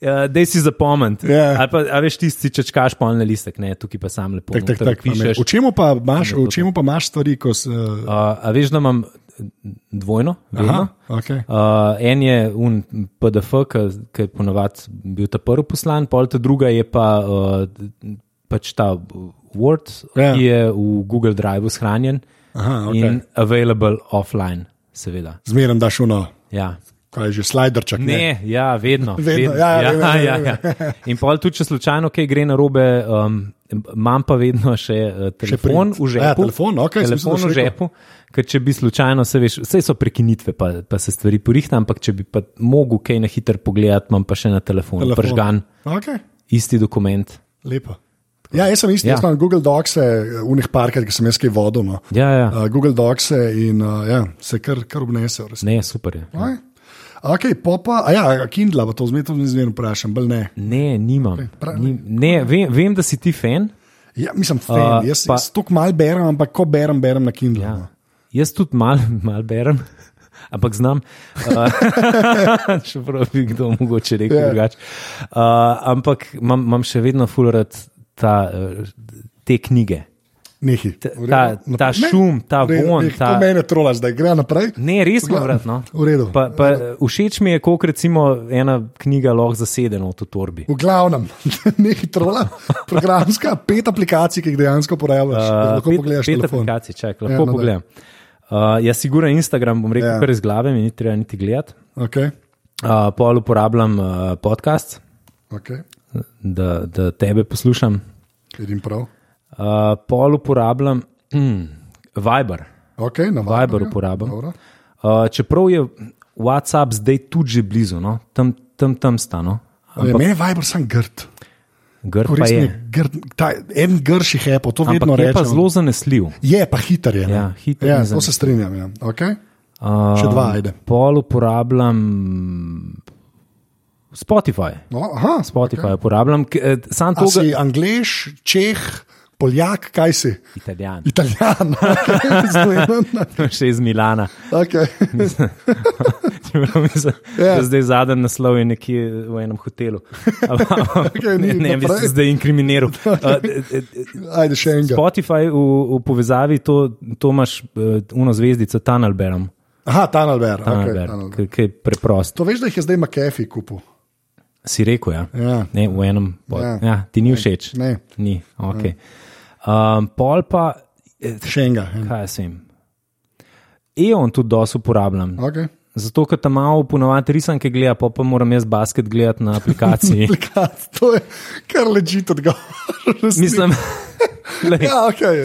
Uh, Dej si zapomniti. Ja. Ali pa, a veš, tisti če čakaš polne listek, ne, tukaj pa sam lepo Tak, tak, tak, pišeš. v čemu pa imaš, v čemu pa imaš stvari, ko se. Uh, Uh, a veš, da imam dvojno, aha, okay. Uh, en je un PDF, ki je ponovadi bil ta prvi poslan, pol ta druga je pa uh, pač ta Word, Ja. ki je v Google Driveu shranjen Aha, okej. in available offline, seveda. Zmeraj daš uno, Ja. Kaj je že sliderček. Ne, ja, vedno. Vedno, vedno. ja, ja, vem, ja, vem, ja, vem. ja. In pol tudi, če slučajno kaj gre na robe, um, imam pa vedno še uh, telefon print. v žepu. Ja, telefon, mislil, telefon v žepu. Ker če bi slučajno, se veš, vse so prekinitve, pa, pa se stvari porihta, ampak če bi pa mogel kaj na hitro pogledati, imam pa še na telefonu, Telefon. pržgan, Okay. isti dokument. Lepo. Ja, jaz sem isti, Ja. ja. jaz imam Google Docs, unih parkrat, ki sem jaz kaj vodil. No. Ja, ja. Uh, Google Docs in uh, ja, se kar, kar obnese. v. Ne, super je. Okay. Okay, pa, a ja, Kindle, pa to zmeraj zmeraj vprašam, bolj ne. Ne, nimam. prav- Ni, ne, vem, vem, da si ti fan. Ja, mislim, fan, Uh, jaz, pa- jaz tako mal berem, ampak ko berem, berem na Kindle. Ja. no. Jaz tudi mal, mal berem, ampak znam. Uh, Čeprav bi kdo mogoče rekel Ja. yeah. drugače. Uh, ampak imam, še vedno fulorat ta, uh, te knjige. Nehi. Ta- ta- ta Ne, šum, ta v redu, vonj, neh, ta- mene trola zdaj, gre naprej. Ne, res Pogledam. rad. No. V redu. Pa, pa, všeč mi je, koliko recimo ena knjiga lahko zasede no, v to torbi. V glavnem, nekaj trola, programska, pet aplikacij, ki jih dejansko uporabljaš. Uh, lahko pet, pogledaš pet telefon. aplikacij, čak, Ja, lahko ja, pogledam. Uh, jaz sigurno Instagram bom rekel Ja. ja. kar iz glave, mi ni treba niti gledati. Okay, Uh, pol uporabljam uh, podcast, okay. da, da tebe poslušam. Vidim prav. Uh, pol uporabljam mm, Viber. Okay, Viber Viberju. uporabljam. Uh, čeprav je WhatsApp zdaj tudi že blizu, no? tam, tam, tam sta. No? Ja, Meni je Viber sem grd. Grd pa je. grd. Ta, en grših je, to vedno Ampak je rečem. pa zelo zanesljiv. Je pa hiter. Je, ne? Ja, hiter ja, to se strinjam. Ja. Okay. Uh, Še dva, ajde. Pol uporabljam Spotify. No, aha, Spotify okay. uporabljam, sam to si Anglež, Čeh, Poljak, kaj si? Italijan, Italijan. Okay. še iz Milana. okay. Mislim, da Zdaj zadnji naslov je nekje v enem hotelu. Okej, ne, ni ne bi se zdaj inkriminiral. Uh, Ajde, še enega. Spotify v, v povezavi to, to imaš uh, uno zvezdico Tunnelberom, Aha, Tunnelbear. Okay, Tunnelber, ki je preprost. To veš, da jih je zdaj McAfee kupil. Si rekel, ja? Ja. Ne, v enem. pod- Ja. Ja, ti ni všeč. Ne. Ni, okay. Um, pol pa, eh, Še enega. en. kaj jaz vem. EON tudi dosto uporabljam. Okay. Zato, ker tam malo ponovadi risanke gleda, pa, pa moram jaz basket gledati na aplikaciji. To je kar ležite odgovor. Mislim, lej, Ja, okay.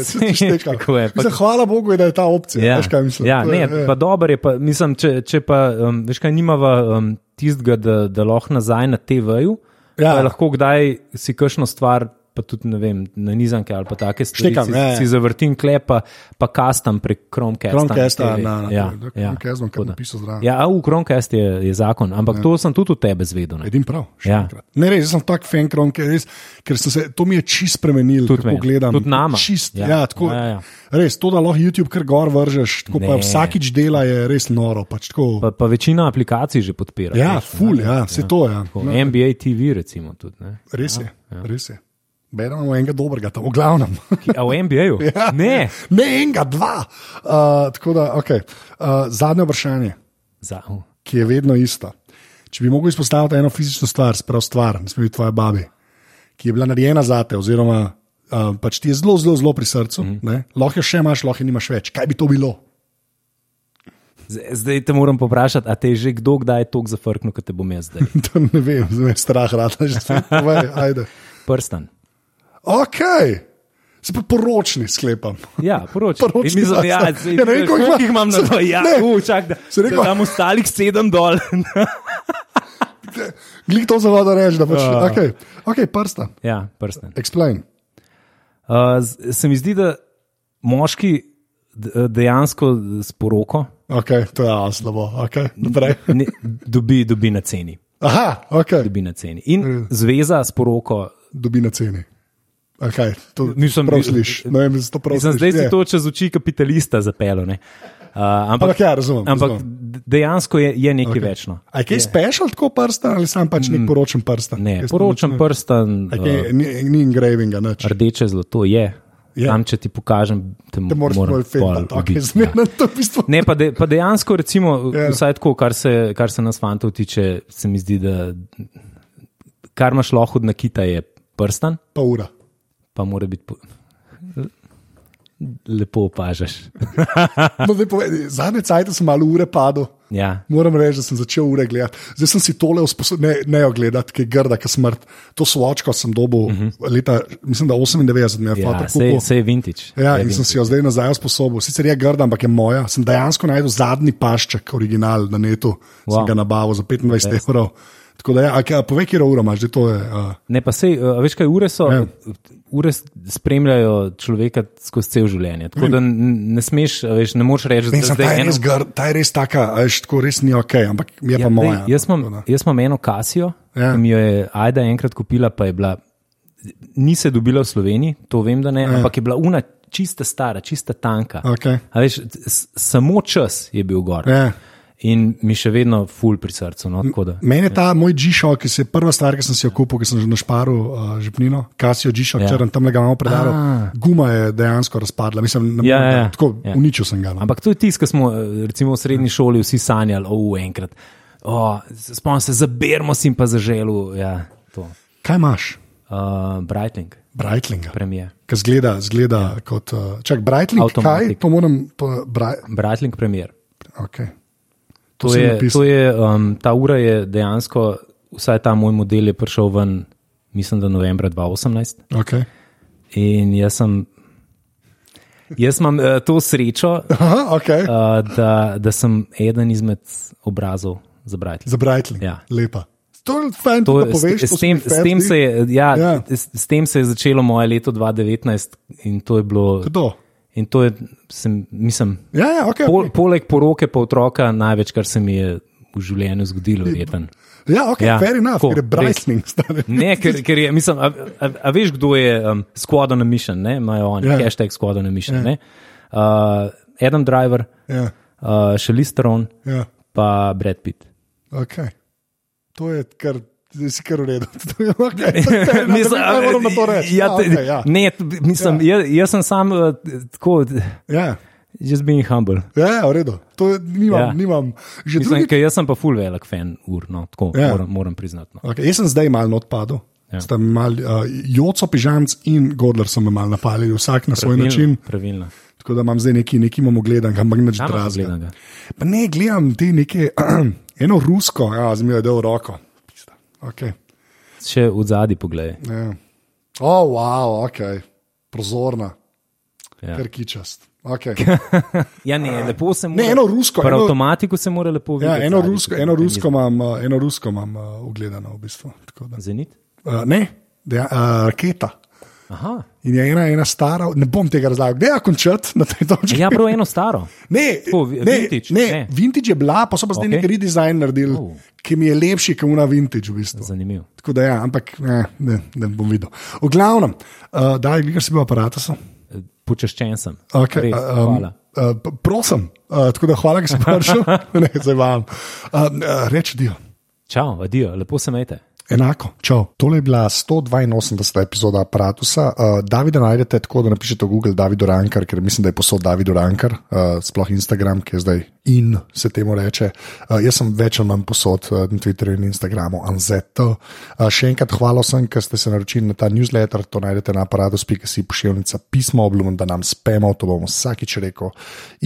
Tako je, pa- hvala Bogu, da je ta opcija. Ja, Veš, kaj mislim? ja, ne, je, pa dober je. Pa, mislim, če, če pa, um, veš kaj, nimava um, tistega, da, da lahko nazaj na TV-ju, Ja. ja. lahko kdaj si kakšno stvar, pa tudi ne vem, na nizanke ali pa take stvari, Štekam, si, ja, ja. si zavrtim klepa, pa kastam prek Chromecasta. Chromecasta na- na- ja, na- ja, Chromecast bom kar napisal zraven. Ja, v Chromecast je, je zakon, ampak ja. to sem tudi od tebe zvedel. ne. Edim prav. še Ja. enkrat. Ne, res, sem tak fan Chromecast, ker sem se, to mi je čist spremenil, Tudi meni, gledam. tudi nama. Čist, ja. Ja. Ja, tako, Ja, ja. Res, to, da lahko YouTube kar gor vržeš, tako pa Ne. vsakič dela je res noro. Pač, tako, Pa, pa večina aplikacij že podpira. ja, veš, ful, ja, vse to je. Ja. Tako, NBA TV recimo tudi. Ne? Res je, res je. Beremo enega dobrega tam, v glavnem. A v NBA-ju? Ja. Ne. Ne enega, dva. Uh, tako da, okay. uh, zadnje vprašanje, Za, uh. ki je vedno isto. Če bi mogel izpostaviti eno fizično stvar, sprav stvar, ne sme biti tvoja babi, ki je bila narejena za te, oziroma uh, pač ti je zelo, zelo, zelo pri srcu, mm. -hmm. lahko jo še imaš, lahko jo nimaš več. Kaj bi to bilo? Zdaj te moram vprašati, a te je že kdo kdaj tako zafrknil, kot te bom jaz zdaj? to ne vem, zdaj me je strah, rada že spet. Prstan. Ok, se pa poročni sklepam. Ja, poročam. Poročni Mislim, ja, zdaj, Ja, ne vem, koliko jih imam na to. Ja, Ne. uh, čak, da, rekel- da dam ostalih sedem dol. Glik to za vodo reči, da pač. Ja. Ok, okay prsta, ja, prstan. explain. Uh, se mi zdi, da moški dejansko s poroko Okay, to je ja, slabo. Okay, ne, dobi, dobi na ceni. Aha, okay. Dobi na ceni. In zveza s poroko. dobi na ceni. Okay, to Nisem- prav slišiš. Ne vem, to prav Mislim, slišiš. zdaj si to čez oči kapitalista zapelo. ne. Uh, ampak Ampak ja, razumem. ampak razumem. dejansko je, je nekaj okay. večno. A je kaj special tako prsten ali sam pač nek poročen? Mm. Ne, Kaj poročam sporočen- prstan, A kaj, ni, ni engravinga, nič. rdeče zlato je. Je. Tam, če ti pokažem, te, Te moraš bolj fetati, okay, ubiti, ja. zmerno to v bistvu. Ne, pa, de, pa dejansko, recimo, Ja. yeah. vsaj tako, kar se, kar se nas fantov tiče, se mi zdi, da kar imaš lahko od nakita je prstan, Pa ura. Pa mora biti. Po... Lepo opažaš. No, povedi, zadnje cajt sem malo ure padel. ja. Moram reči, da sem začel ure gledati. Zdaj sem si tole usposobil, ne, ne jo gledati, ki je grda, ki smrt. To svočko sem dobil uh -huh. leta, mislim, da 98, mi je Mhm. Ja, fotor se, kupil. se je vintage. Ja, je in sem vintage. si jo zdaj nazaj usposobil. Sicer je grda, ampak je moja. Sem dejansko najdel zadnji pašček, original na netu. Wow. Sem ga nabavil za 25 yes. evrov. Tako da, ja, a kaj- povej, kje je ura, imaš, da to je. Uh, Ne, pa sej, uh, veš kaj, ure so. Ja. Ure spremljajo človeka skozi cel življenje. Tako da ne smeš, a veš, ne moreš reči, da zdaj je eno. grd, ta je res taka, a veš, tako res ni ok, ampak je ja, pa moja. dej, jaz, no, imam, da. jaz imam eno kasijo, Ja. ki mi jo je Aida enkrat kupila, pa je bila, ni se dobila v Sloveniji, to vem, da ne, ja. ampak je bila una čista stara, čista tanka. Okej. A Veš, samo čas je bil gor. Ja. In mi še vedno ful pri srcu. No, Meni je ta moj G-Shock, ki je prva stvar, ki sem si jo kupil, ki sem že našparil uh, žepnino, Kasijo G-Shock, ja. Ja. črn, tam le ga imamo predalo. A. Guma je dejansko razpadla, mislim, ne, Ja, ja, ja. tako Ja. uničil sem ga. No. Ampak to je tisto, kar smo eh, recimo v srednji šoli vsi sanjali, o, enkrat. Oh, Spomnim se, zabermo si in pa zaželu. Ja, to. Kaj imaš? uh, Brightling, Breitlinga. premijer. Ki zgleda, zgleda ja. kot. Uh, čak, Breitling, kaj? Automatik. To moram. To, Bra, Brightling premijer. okay. To si je, to je, um, ta ura je dejansko, vsaj ta moj model je prišel ven, mislim, da novembra 2018. Okay. In jaz sem, jaz imam uh, to srečo, Aha, okay. uh, uh, da, da sem eden izmed obrazov za Brightling. Za Breitling. Ja. Lepa. To je fajn, To, to, da s, poveš. s, to se tem, s, tem se je, ja, Ja. ja. S, s tem se je začelo moje leto 2019 in to je bilo. Kdo? In to je, sem, mislim, Ja, ja, okay, pol, okay. poleg poroke pa otroka, največ, kar se mi je v življenju zgodilo, verjeten. ja, okay, ja, fair enough, ker je Breitling. stari. Ne, ker, ker je, mislim, a, a, a veš, kdo je um, Squad on a Mission, ne, imajo oni, Ja. yeah. hashtag Squad on a Mission. Ja. Yeah. Uh, Adam Driver, Ja, uh, Charlize Theron, ja, pa Brad Pitt. okay. To je kar. Zdaj si kar v redu. To je okay. Mislim, Mislim, kaj moram na to reči? Ja, Ja, te, okay, ja. Ne, mislim, ja. jaz, jaz sem sam uh, tako, Ja, just being humble. ja, ja, v redu. To nimam, ja. Ja. nimam. Že Mislim, drugi, jaz sem pa full velik fan ur, no, tako Ja. ja. moram, moram priznati. No. okay, jaz sem zdaj malo odpadel. Ja. Ja. Sta Mal, uh, Joco, Pižamc in Godler so me malo napali, vsak na svoj način. Pravilno. Tako da imam zdaj neki, neki imamo gledan, ampak nič drazga. gledanega? Pa ne, gledam te neke, eno rusko, ja, mi je dal roko. Okay. Še v zadnji pogled. Ja. Oh, wow, ok, prozorna, Ja. kar kičast. Okay. ja, ne, lepo se mora. Ne, eno rusko, eno- avtomatiku se mora lepo Ja, videti. eno zadnji, rusko, tako eno rusko imam, eno rusko imam uh, ugledano v bistvu. Zenit? Uh, ne, deja, uh, raketa. Aha. In je ena, ena stara, ne bom tega razlagal, da je končati na tej točki. Ja, prav eno staro. Ne, Tako, ne, vintage, ne, ne. vintage je bila, pa so pa zdaj okay. Neki redesign naredili, oh. Ki mi je lepši, kot una vintage v bistvu. Zanimiv. Tako da ja, ampak ne, ne, ne bom videl. V glavnem, uh, da je gligar si bil aparatusom. Počaščen sem. Okay, Res, um, hvala. uh, prosim, uh, tako da hvala, da si prišel. ne, zdaj vam. Uh, uh, reči dio. Čau, adijo, lepo se majte. Enako, čau. Tole je bila 182. epizoda aparata. Uh, Davida najdete tako, da napišete v Google David Rankar, ker mislim, da je posod David Rankar, uh, sploh Instagram, ki je zdaj in se temu reče. Uh, jaz sem več ali manj posod uh, na Twitterju in Instagramu, Anzeto. Uh, še enkrat hvala vsem, ki ste se naročili na ta newsletter, to najdete na aparatus.si pošiljnica pismo, obljubim, da nam spemo, to bomo vsakič rekel.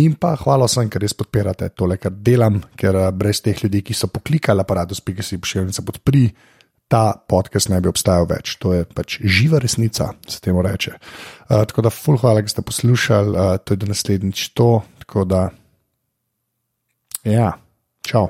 In pa hvala vsem, ker res podpirate tole, kar delam, ker uh, brez teh ljudi, ki so poklikali aparatus.si pošiljnica podpri ta podcast ne bi obstajal več. To je pač živa resnica, se temu reče. Uh, tako da, ful, hvala, da ste poslušali, uh, to je do naslednjič to. Tako da, ja, čau.